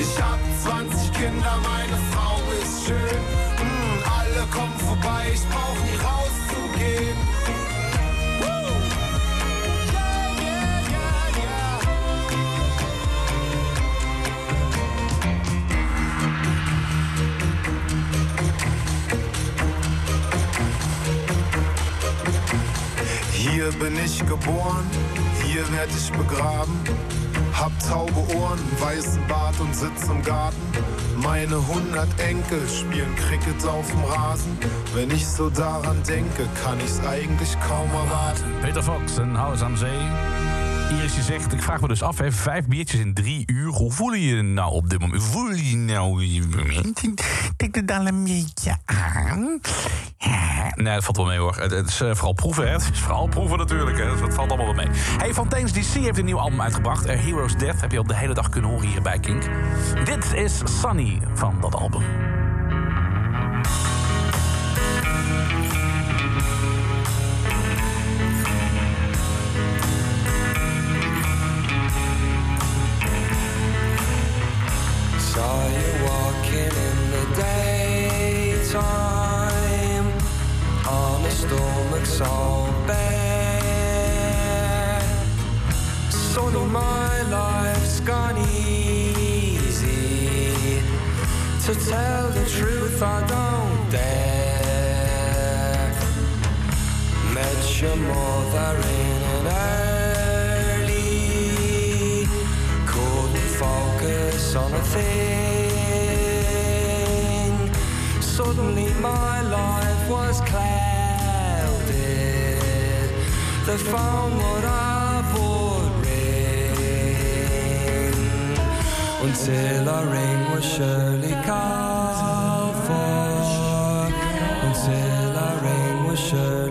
Ich hab 20 Kinder, meine Frau ist schön. Mm, alle kommen vorbei, ich brauch nie rauszugehen. Hier bin ich geboren, hier werd ich begraben. Hab taube Ohren, weißen Bart und sitz im Garten. Meine hundert Enkel spielen Cricket auf dem Rasen. Wenn ich so daran denke, kann ich's eigentlich kaum erwarten. Peter Fox, een huis aan zee. Iris je zegt, ik vraag me dus af, hè, vijf biertjes in drie uur. Hoe voel je je nou op dit moment? Voel je je nou je moment? Tik het dan een beetje aan? Nee, dat valt wel mee hoor. Het, het is eh, vooral proeven, hè. Het is vooral proeven natuurlijk, hè. Dat valt allemaal wel mee. Hey, Fontaine's DC heeft een nieuw album uitgebracht. Eh, Heroes Death heb je al de hele dag kunnen horen hier bij Kink. Dit is Sunny van dat album. So bad. Of my life's gone easy. To tell the truth, I don't dare. Met your mother in an early couldn't focus on a thing. Suddenly my life was clouded found what I've until our ring was Shirley Until ring.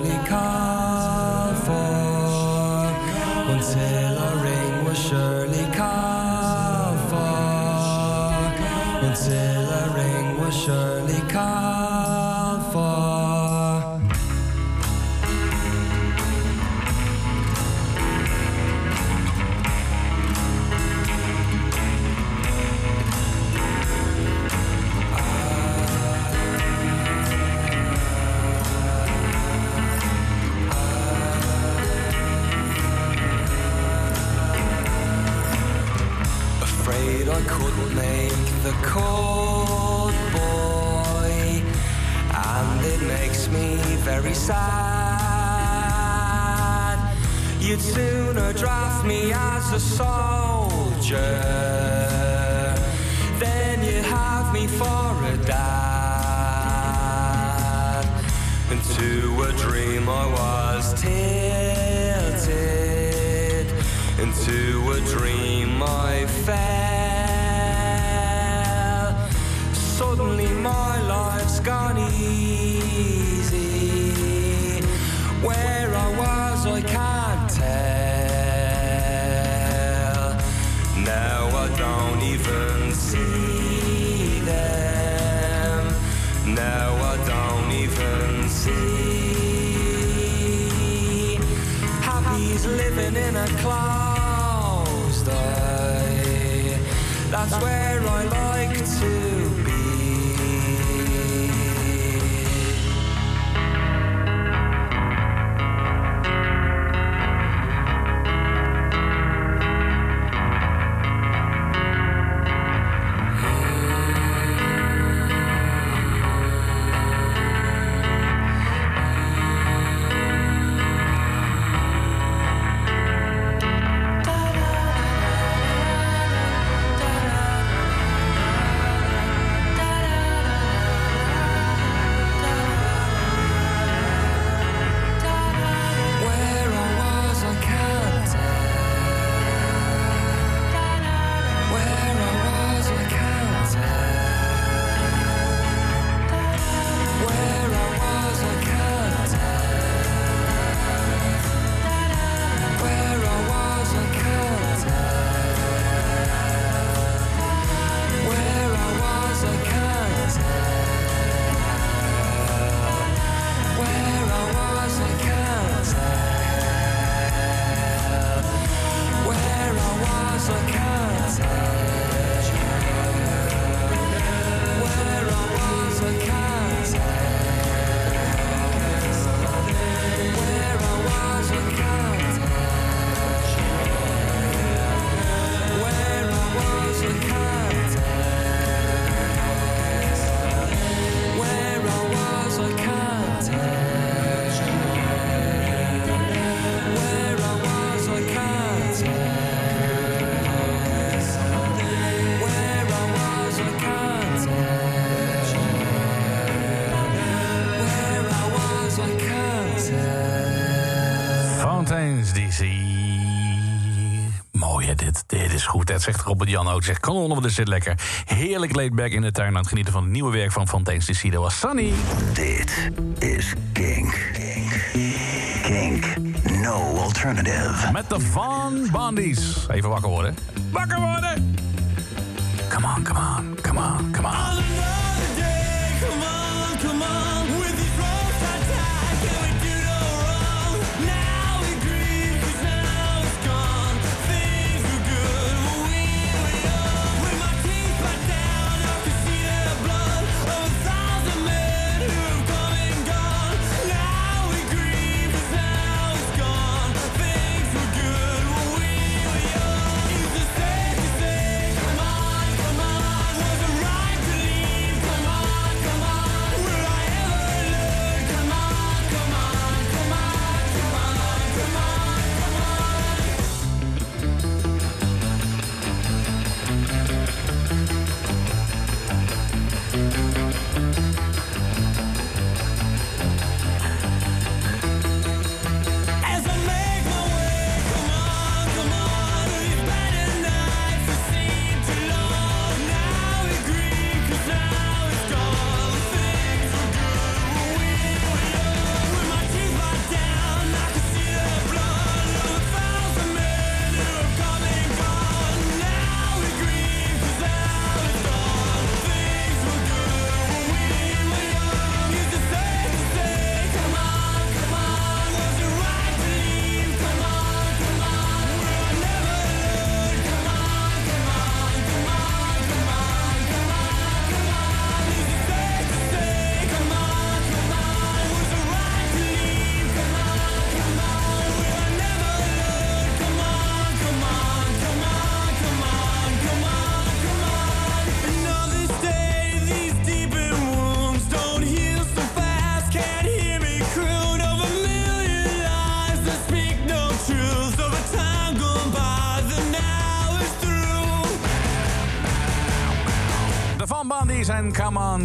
Sooner draft me as a soldier than you'd have me for a dad. Into a dream I was tilted, into a dream I fell. Suddenly my life's gone easy. Where I was, closed eye. That's where I like zegt Robert Jan ook. Zegt, kanon, wat is dit lekker. Heerlijk laid back in de tuin aan het genieten van het nieuwe werk van Fontaine's DC. Dat was Sunny. Dit is Kink. Kink. No alternative. Met de Van Bondies. Even wakker worden. Wakker worden! Come on, come on, come on, come on.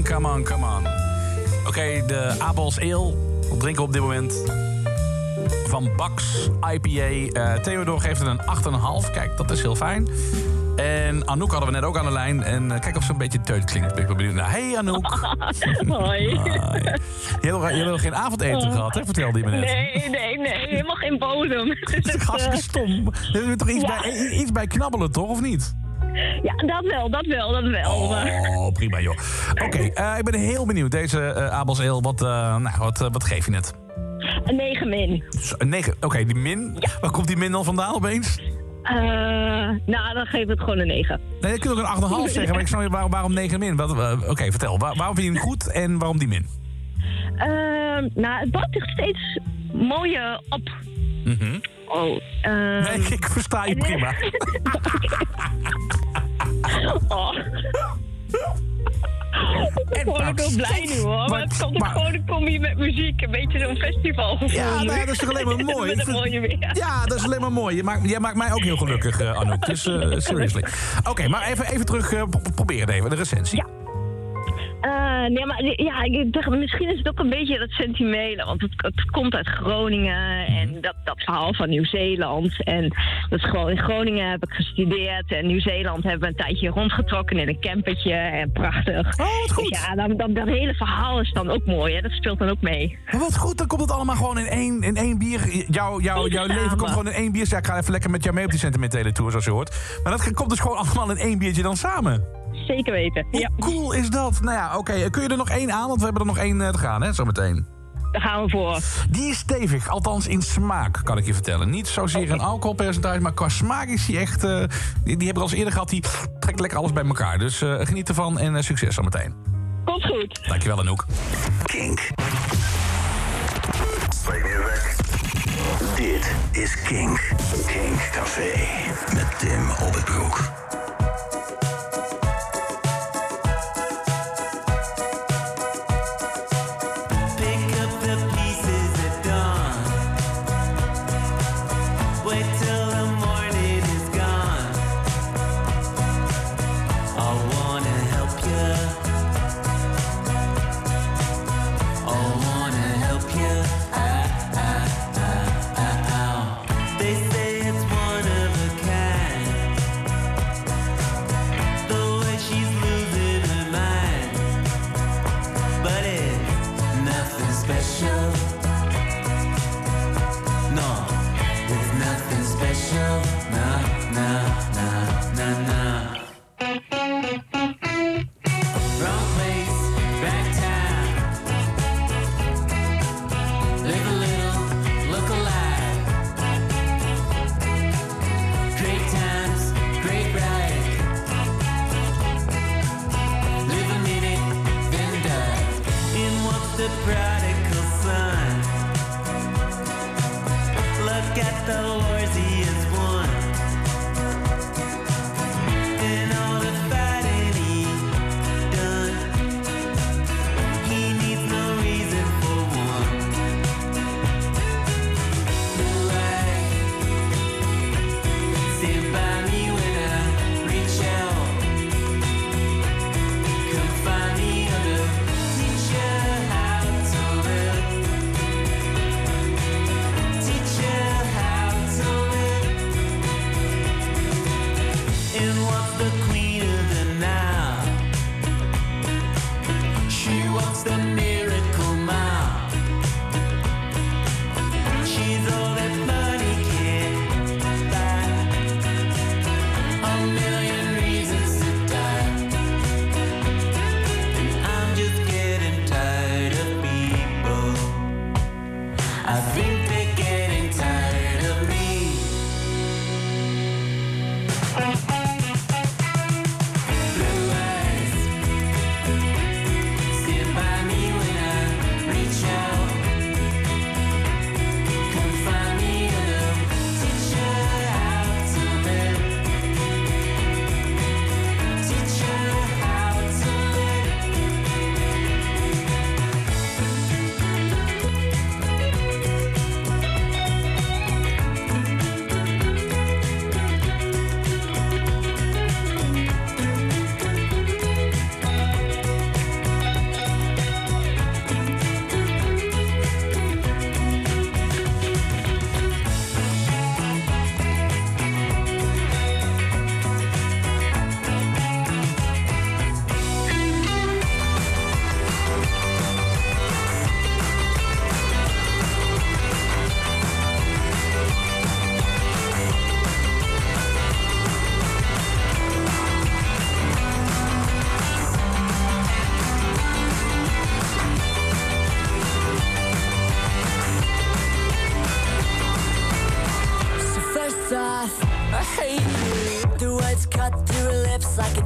On, come on, come on. Oké, de Abels Ale. Wat drinken we op dit moment? Van Bax IPA. Eh Theodor geeft het een 8,5. Kijk, dat is heel fijn. En Anouk hadden we net ook aan de lijn. En eh, kijk of ze een beetje teut klinkt. Ben ik wel benieuwd naar. Hey Anouk. Hoi. Hebt nog geen avondeten gehad, hè? Vertelde je me net. Nee, nee, nee. Helemaal geen bodem. Dat is hartstikke stom. Er is toch iets, Ja. bij, iets bij knabbelen, toch? Of niet? Ja, dat wel, dat wel, dat wel. Oh, prima joh. Oké, eh, ik ben heel benieuwd. Deze eh Abels Ale, wat, eh, nou, wat, wat geef je net? Een 9 min. Zo, Een 9. Oké, die min. Waar komt die min dan vandaan opeens? Eh, nou, dan geef ik het gewoon een 9. Nee, je kunt ook een 8,5 zeggen, maar ik snap niet waarom, waarom 9 min. Oké, vertel. Waar- waarom vind je hem goed en waarom die min? Ehm, nou, het bouwt zich steeds mooier op. Mhm. Oh, ehm, Nee, ik versta je prima. oh. Ik word ook wel blij nu hoor. Maar het komt ook gewoon een combi met muziek. Een beetje zo'n festivalgevoel. Ja, nou, dat is toch alleen maar mooi? mooie weer. Ja, dat is alleen maar mooi. Je maakt, jij maakt mij ook heel gelukkig, eh, Anouk. Dus eh, seriously. Oké, maar even, even terug. eh, pro- probeer het even, de recensie. Eh, nee, maar ja, ik dacht, misschien is het ook een beetje dat sentimentele. Want het, het komt uit Groningen en dat, dat verhaal van Nieuw-Zeeland. En dat is gewoon in Groningen heb ik gestudeerd. En Nieuw-Zeeland hebben we een tijdje rondgetrokken in een campertje. En prachtig. Oh, wat goed. Dus ja, dan, dan, dat hele verhaal is dan ook mooi. Hè? Dat speelt dan ook mee. Maar wat goed, dan komt het allemaal gewoon in één, in één bier. Jouw, jouw, leven komt gewoon in één bier. Ja, ik ga even lekker met jou mee op die sentimentele tour, zoals je hoort. Maar dat komt dus gewoon allemaal in één biertje dan samen. Zeker weten. Hoe Ja, cool is dat? Nou ja, oké. Kun je er nog één aan? Want we hebben er nog één eh, te gaan, hè, zometeen. daar gaan we voor. Die is stevig, althans in smaak, kan ik je vertellen. Niet zozeer een alcoholpercentage, maar qua smaak is die echt... eh, die, die hebben we al eens eerder gehad, die trekt lekker alles bij elkaar. Dus eh, geniet ervan en eh, succes zometeen. Komt goed. Dankjewel, Anouk. Kink. Dit is Kink. Kink Café. Met Tim op het broek.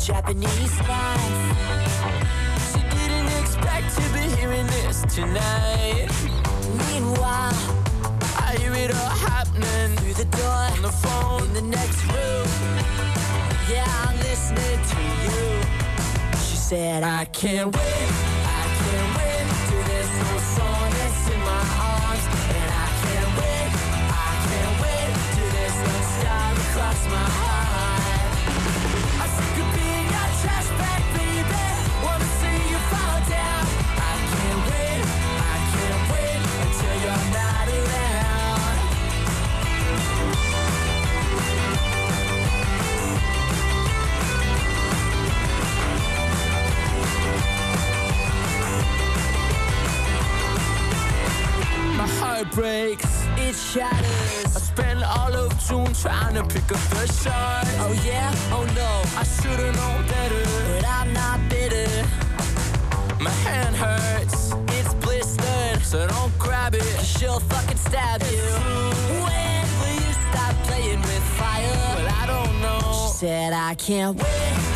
Japanese life. She didn't expect to be hearing this tonight. Meanwhile, I hear it all happening through the door, on the phone, in the next room. Yeah, I'm listening to you. She said, I can't wait. breaks, it shatters. I spent all of June trying to pick up the shards. Oh yeah, oh no, I should've known better, but I'm not bitter. My hand hurts, it's blistered, so don't grab it, cause she'll fucking stab you. When will you stop playing with fire? Well, I don't know. She said I can't wait.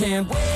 can't wait,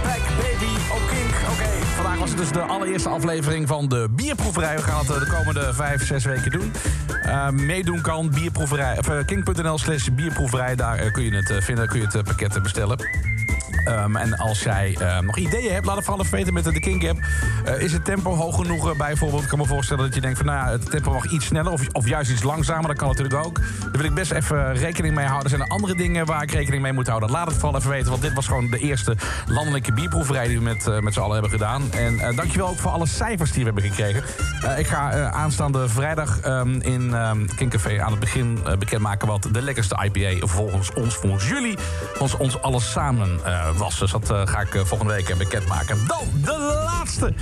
Pack Baby op Kink. Oké, vandaag was het dus de allereerste aflevering van de bierproeverij. We gaan het eh, de komende vijf, zes weken doen. Eh, meedoen kan bierproeverij, of, eh, kink.nl slash bierproeverij. Daar kun je het vinden, kun je het pakket bestellen. Ehm, en als jij eh, nog ideeën hebt, laat het vooral even weten met de Kink app. Eh, is het tempo hoog genoeg eh, bijvoorbeeld? Ik kan me voorstellen dat je denkt van nou, het tempo mag iets sneller of, of juist iets langzamer. Dat kan natuurlijk ook. Daar wil ik best even rekening mee houden. Zijn er andere dingen waar ik rekening mee moet houden? Laat het vooral even weten, want dit was gewoon de eerste landelijke bierproeverij die we met, eh, met z'n allen hebben gedaan. En dankjewel ook voor alle cijfers die we hebben gekregen. Ik ga aanstaande vrijdag ehm, in ehm Kinkcafé aan het begin bekendmaken wat de lekkerste IPA volgens ons, volgens jullie, volgens ons alles samen was. Dus dat eh, ga ik eh, volgende week eh, bekendmaken. Dan de laatste.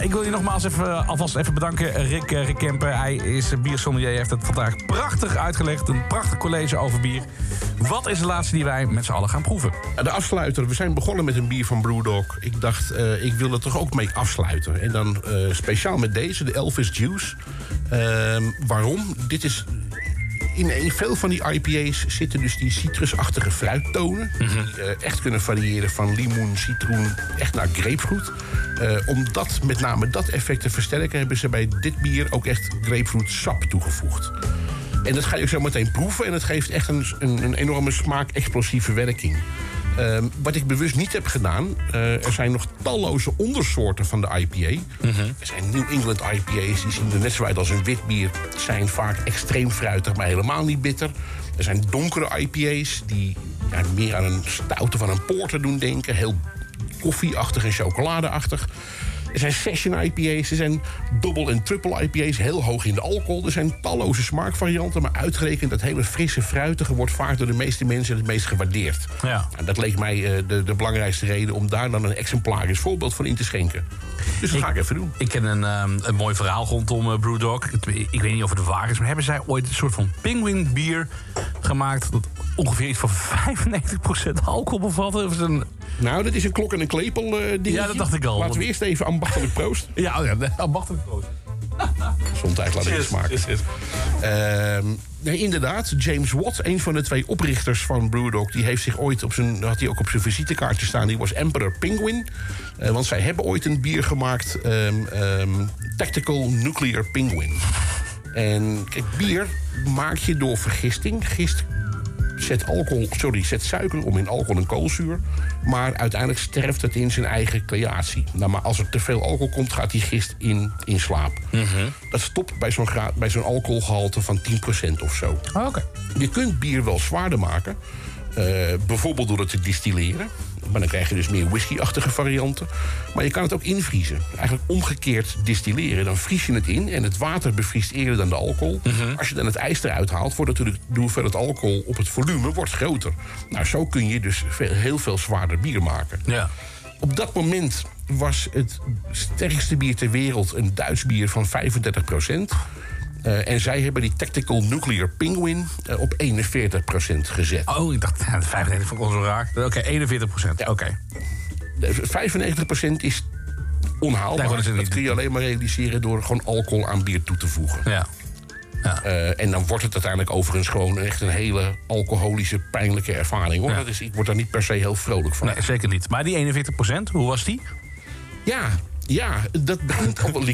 Ik wil je nogmaals even, alvast even bedanken, Rick, eh, Rick Kemper. Hij is biersommelier, heeft het vandaag prachtig uitgelegd. Een prachtig college over bier. Wat is de laatste die wij met z'n allen gaan proeven? De afsluiter. We zijn begonnen met een bier van Brewdog. Ik dacht, eh, ik wil er toch ook mee afsluiten. En dan eh, speciaal met deze, de Elvis Juice. Ehm, waarom? Dit is... In, veel van die IPA's zitten dus die citrusachtige fruittonen... die eh, echt kunnen variëren van limoen, citroen, echt naar grapefruit. Eh, om dat, met name dat effect te versterken... hebben ze bij dit bier ook echt grapefruit sap toegevoegd. En dat ga je ook zo meteen proeven. En het geeft echt een, een, een enorme smaak-explosieve werking. Ehm, wat ik bewust niet heb gedaan... eh, er zijn nog talloze ondersoorten van de IPA. Er zijn New England IPA's, die zien er net zo uit als een wit bier. Zijn vaak extreem fruitig, maar helemaal niet bitter. Er zijn donkere IPA's die ja, meer aan een stoute van een porter doen denken. Heel koffieachtig en chocoladeachtig. Er zijn session IPA's, er zijn double en triple IPA's, heel hoog in de alcohol. Er zijn talloze smaakvarianten, maar uitgerekend dat hele frisse, fruitige wordt vaak door de meeste mensen het meest gewaardeerd. Ja. En dat leek mij eh, de, de belangrijkste reden om daar dan een exemplarisch voorbeeld van in te schenken. Dus dat ga ik even doen. Ik ken een, ehm, een mooi verhaal rondom uh, Brewdog. Ik, ik weet niet of het waar is, maar hebben zij ooit een soort van penguin bier gemaakt... dat ongeveer iets van 95% alcohol bevat? Of een... Nou, dat is een klok en een klepel eh, dingetje. Ja, dat dacht ik al. Laten we eerst even ambachtelijk proosten. Ja, oh ja ambachtelijk proost. Gezondheid laat even Cheers, smaken. Ehm, nee, inderdaad, James Watt, een van de twee oprichters van Brewdog... die heeft zich ooit op zijn, had hij ook op zijn visitekaartje staan... die was Emperor Penguin. Eh, want zij hebben ooit een bier gemaakt... ehm, ehm, Tactical Nuclear Penguin. En kijk, bier maak je door vergisting. Gist zet, alcohol, sorry, zet suiker om in alcohol en koolzuur. Maar uiteindelijk sterft het in zijn eigen creatie. Nou, maar als er te veel alcohol komt, gaat die gist in, in slaap. Dat stopt bij zo'n bij zo'n alcoholgehalte van 10% of zo. Oké. Je kunt bier wel zwaarder maken. Eh, bijvoorbeeld door het te distilleren. Maar dan krijg je dus meer whisky-achtige varianten. Maar je kan het ook invriezen. Eigenlijk omgekeerd distilleren. Dan vries je het in en het water bevriest eerder dan de alcohol. Als je dan het ijs eruit haalt, wordt natuurlijk de hoeveelheid alcohol op het volume wordt groter. Nou, zo kun je dus veel- heel veel zwaarder bier maken. Ja. Op dat moment was het sterkste bier ter wereld een Duits bier van 35 Eh, en zij hebben die Tactical Nuclear Penguin eh, op 41% gezet. Oh, ik dacht, ja, 95 vond ik al zo raar. Oké, 41 procent. Oké. De 95% is onhaalbaar. Nee, dat kun je alleen maar realiseren door gewoon alcohol aan bier toe te voegen. Ja. Eh, en dan wordt het uiteindelijk overigens gewoon echt een hele alcoholische, pijnlijke ervaring. Hoor. Ja. Dat is, ik word daar niet per se heel vrolijk van. Nee, zeker niet. Maar die 41 procent, hoe was die? Ja, ja, dat begint al wel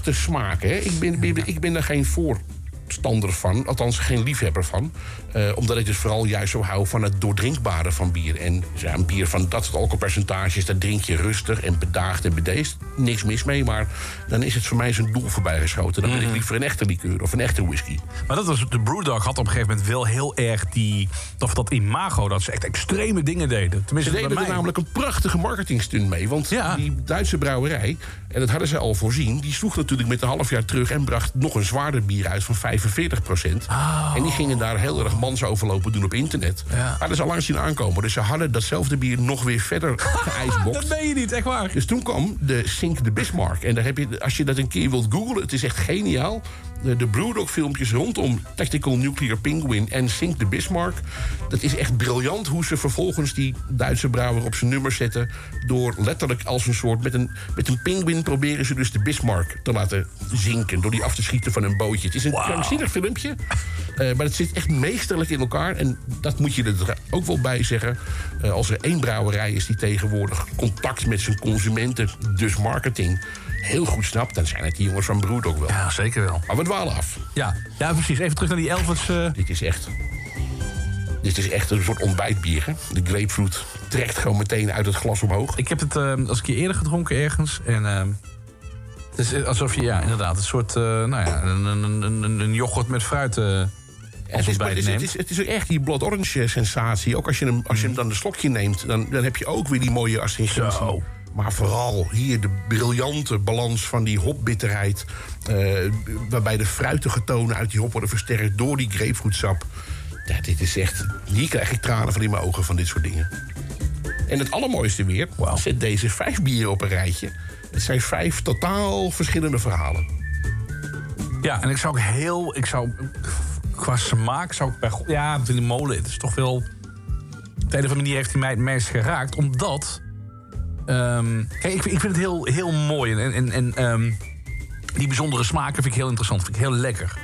te smaken. Hè. Ik, ben- ik ben daar geen voorstander van, althans geen liefhebber van. Eh, omdat ik dus vooral juist zo hou van het doordrinkbare van bier. En ja, een bier van dat soort alcoholpercentages, dat drink je rustig en bedaagd en bedeesd. Niks mis mee, maar dan is het voor mij zijn doel voorbij geschoten. Dan wil ik liever een echte likeur of een echte whisky. Maar dat was, de Brewdog had op een gegeven moment wel heel erg die... Of dat imago, dat ze echt extreme dingen deden. Tenminste, Ze deden er namelijk een prachtige marketingstunt mee. Want die Duitse brouwerij, en dat hadden ze al voorzien... die sloeg natuurlijk met een half jaar terug... en bracht nog een zwaarder bier uit van 45 procent. En die gingen daar heel erg mansoverlopen doen op internet. Maar dat is al lang zien aankomen. Dus ze hadden datzelfde bier nog weer verder geijsbokt. Dat ben je niet, echt waar. Dus toen kwam de Sink de Bismarck. En daar heb je, als je dat een keer wilt googlen, het is echt geniaal. De, de Brewdog filmpjes rondom Tactical Nuclear Penguin en Sink de Bismarck. Dat is echt briljant hoe ze vervolgens die Duitse brouwer op zijn nummer zetten. Door letterlijk als een soort, met een, met een penguin proberen ze dus de Bismarck te laten zinken. Door die af te schieten van een bootje. Het is een krankzinnig filmpje. eh, maar het zit echt meesterlijk in elkaar. En dat moet je er ook wel bij zeggen. Eh, als er één brouwerij is die tegenwoordig contact met zijn consumenten, dus marketing, heel goed snapt, dan zijn het die jongens van Broed ook wel. Ja, zeker wel. Maar we dwalen af. Ja, ja precies. Even terug naar die Elvis. eh, Dit is echt. Dit is echt een soort ontbijtbier. Hè? De grapefruit trekt gewoon meteen uit het glas omhoog. Ik heb het eh, als een keer eerder gedronken ergens. En eh, het is alsof je, ja, inderdaad, een soort, nou ja, een, een, een, een- yoghurt met fruit als het, is, het, is, het, is, het is ook echt die blood orange sensatie. Ook als je hem, als je hem dan een slokje neemt, dan, dan heb je ook weer die mooie astringentie. Maar vooral hier de briljante balans van die hopbitterheid. eh, waarbij de fruitige tonen uit die hop worden versterkt door die grapefruitsap. Ja, dit is echt. Hier krijg ik tranen van in mijn ogen van dit soort dingen. En het allermooiste weer, zet deze vijf bieren op een rijtje. Het zijn vijf totaal verschillende verhalen. Ja, en ik zou ook heel... Ik zou, qua smaak zou ik bij... Ja, de molen, het is toch wel... Op de een of andere manier heeft hij mij het meest geraakt. Omdat... ehm, kijk, ik, vind- ik vind het heel, heel mooi. En, en, en ehm, die bijzondere smaken vind ik heel interessant. Vind ik heel lekker.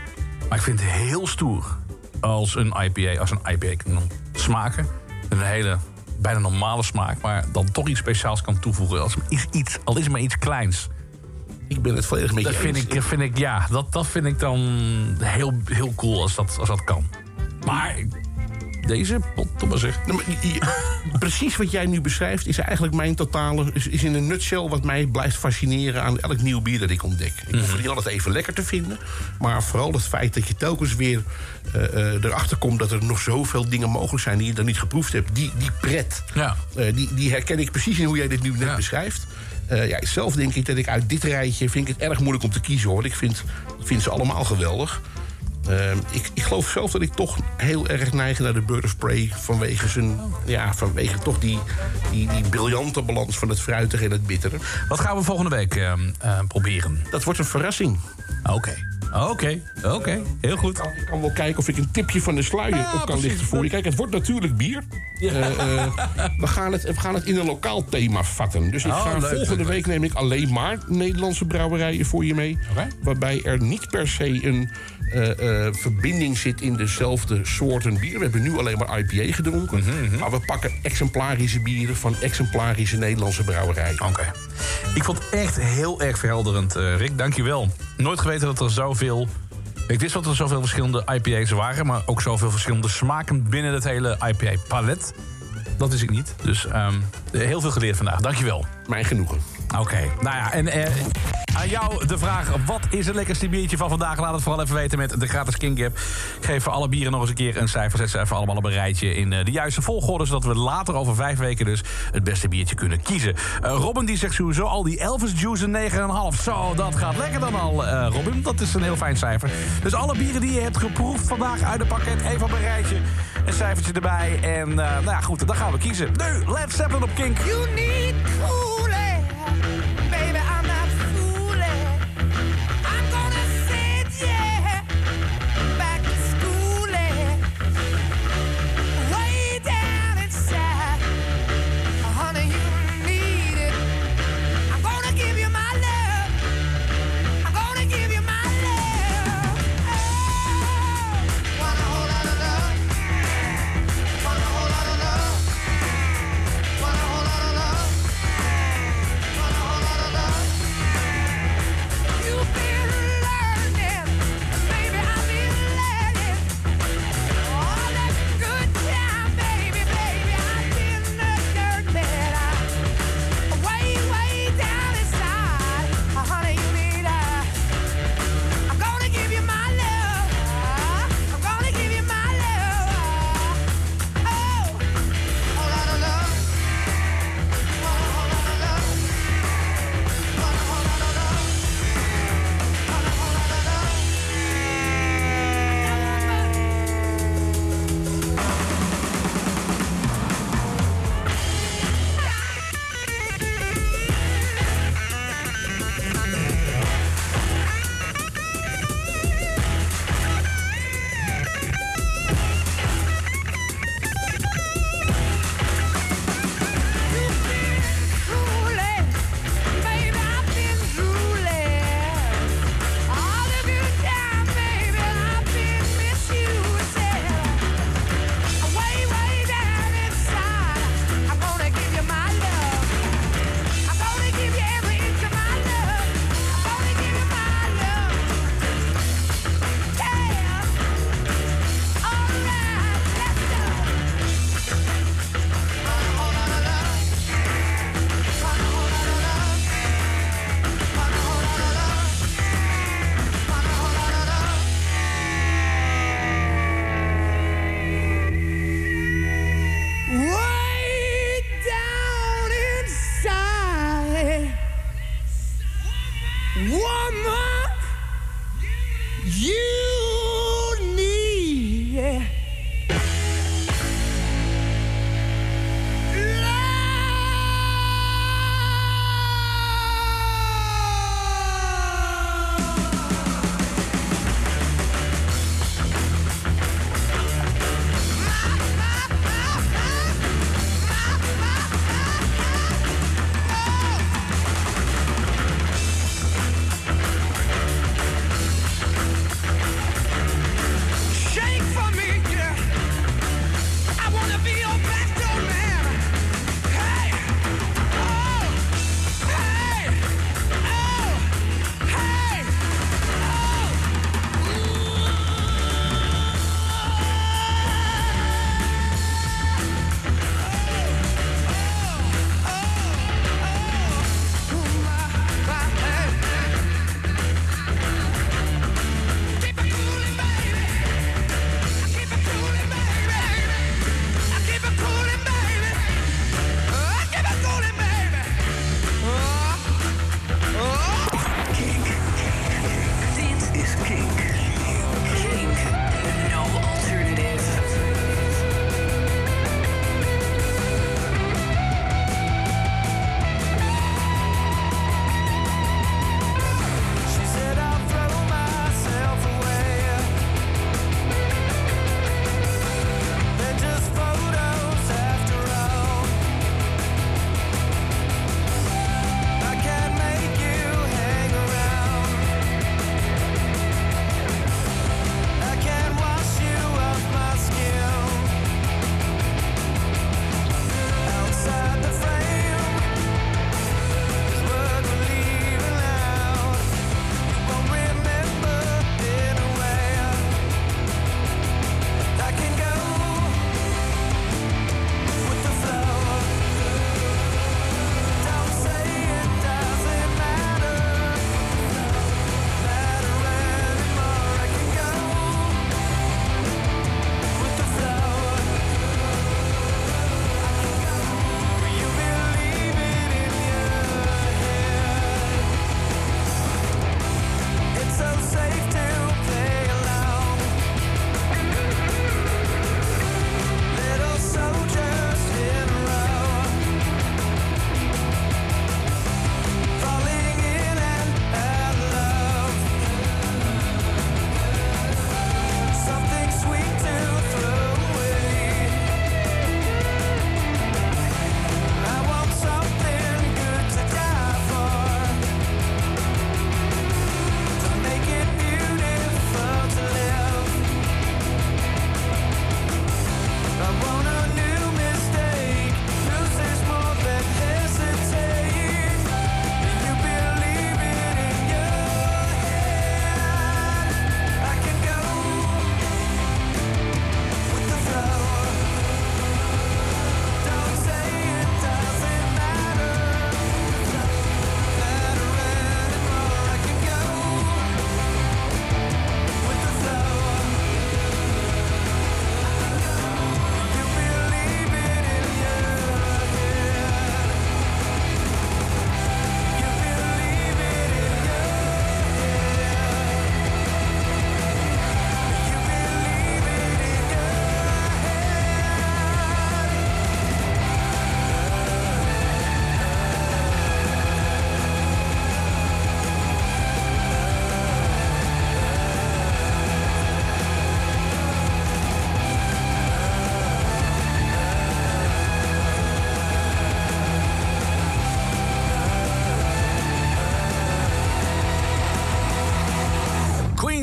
Maar ik vind het heel stoer als een IPA, als een IPA kan smaken. Een hele, bijna normale smaak. Maar dan toch iets speciaals kan toevoegen. Als iets, iets, al is het maar iets kleins. Ik ben het volledig met dat je vind eens. ik, dat vind ik, ja, dat, dat vind ik dan heel, heel cool als dat, als dat kan. Maar deze, potdomme zeg. Nou, maar precies wat jij nu beschrijft is eigenlijk mijn totale... Is, is in een nutshell wat mij blijft fascineren aan elk nieuw bier dat ik ontdek. Ik hoef het niet altijd even lekker te vinden. Maar vooral het feit dat je telkens weer eh, eh, erachter komt... dat er nog zoveel dingen mogelijk zijn die je dan niet geproefd hebt. Die, die pret, Ja. eh, die, die herken ik precies in hoe jij dit nu net beschrijft. Ja, zelf denk ik dat ik uit dit rijtje... vind ik het erg moeilijk om te kiezen, hoor. Ik vind, ik vind ze allemaal geweldig. Ehm, ik, ik geloof zelf dat ik toch heel erg neig naar de Bird of Prey... vanwege, zijn, ja, vanwege toch die, die, die briljante balans van het fruitige en het bittere. Wat gaan we volgende week eh, eh, proberen? Dat wordt een verrassing. Oké, oké, oké. Heel goed. Ik kan, ik kan wel kijken of ik een tipje van de sluier Ja, op kan precies. lichten voor je. Kijk, het wordt natuurlijk bier. Eh, eh, we, gaan het, we gaan het in een lokaal thema vatten. Dus ik Oh, ga leuk, volgende leuk, week neem ik alleen maar Nederlandse brouwerijen voor je mee. Waarbij er niet per se een eh, eh, verbinding zit in dezelfde soorten bier. We hebben nu alleen maar IPA gedronken. Mhm, Maar we pakken exemplarische bieren van exemplarische Nederlandse brouwerijen. Oké. Ik vond het echt heel erg verhelderend, eh, Rick. Dank je wel. Nooit geweten dat er zoveel... Ik wist dat er zoveel verschillende IPA's waren... maar ook zoveel verschillende smaken binnen het hele IPA-palet. Dat wist ik niet. Dus ehm, heel veel geleerd vandaag. Dank je wel. Mijn genoegen. Oké. Nou ja, en eh, aan jou de vraag... wat is het lekkerste biertje van vandaag? Laat het vooral even weten met de gratis King Gap. Geef voor alle bieren nog eens een keer een cijfer. Zet ze even allemaal op een rijtje in eh, de juiste volgorde... zodat we later over vijf weken dus het beste biertje kunnen kiezen. Eh, Robin die zegt sowieso al die Elvis Juice een 9,5. Zo, dat gaat lekker dan al, Robin. Dat is een heel fijn cijfer. Dus alle bieren die je hebt geproefd vandaag uit het pakket... even op een rijtje, een cijfertje erbij. En nou ja, goed, dan gaan we kiezen. Nu, Led Zeppelin op Kink. You need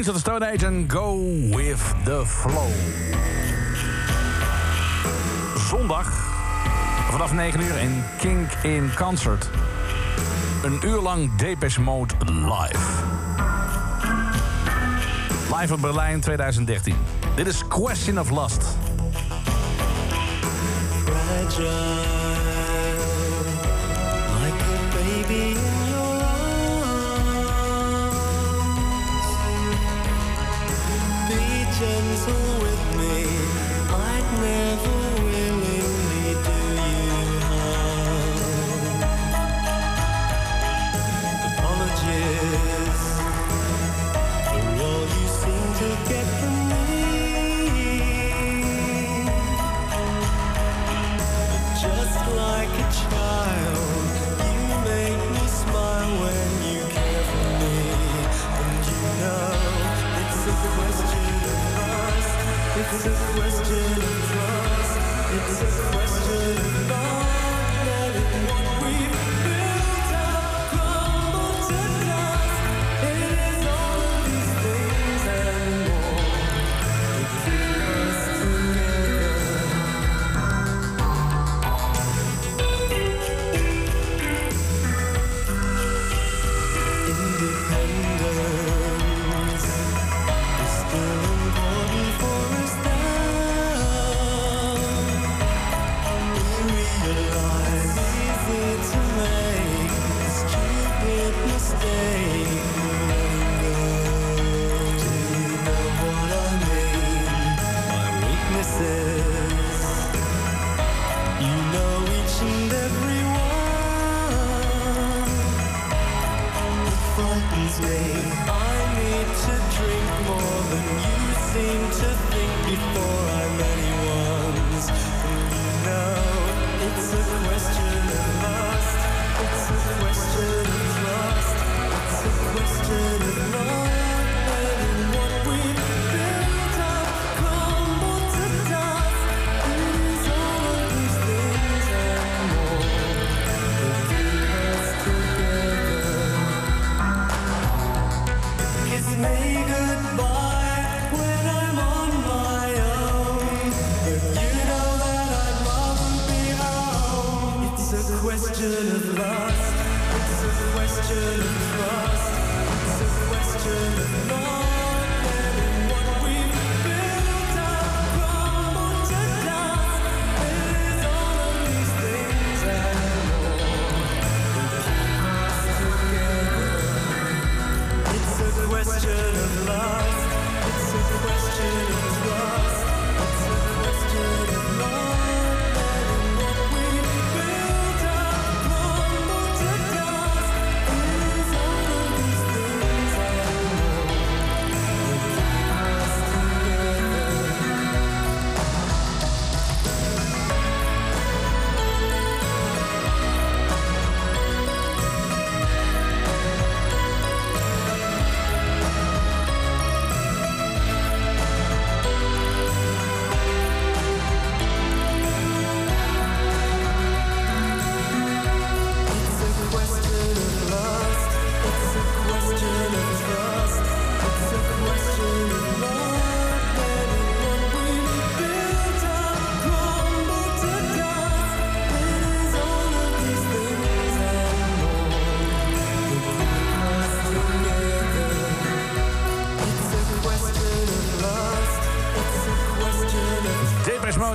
of the Stone Age en Go With The Flow. Zondag vanaf 9 uur in Kink in Concert. Een uur lang Depeche Mode live. Live in Berlijn 2013. Dit is Question of Lust. question of trust. It's a question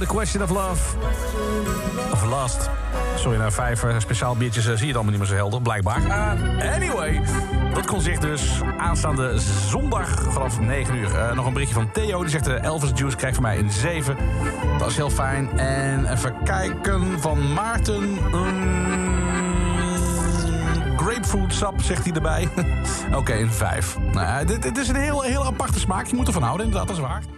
Question of Love. Of Last. Sorry, nou vijf eh, speciaal biertjes eh, zie je het allemaal niet meer zo helder, blijkbaar. Eh, anyway, dat zich dus aanstaande zondag vanaf 9 uur. Nog een berichtje van Theo, die zegt... de Elvis Juice krijgt van mij een 7. Dat is heel fijn. En even kijken van Maarten... grapefruit sap zegt hij erbij. Oké, okay, een 5. Nou, dit, is een heel, heel aparte smaak. Je moet ervan houden, inderdaad, dat is waar.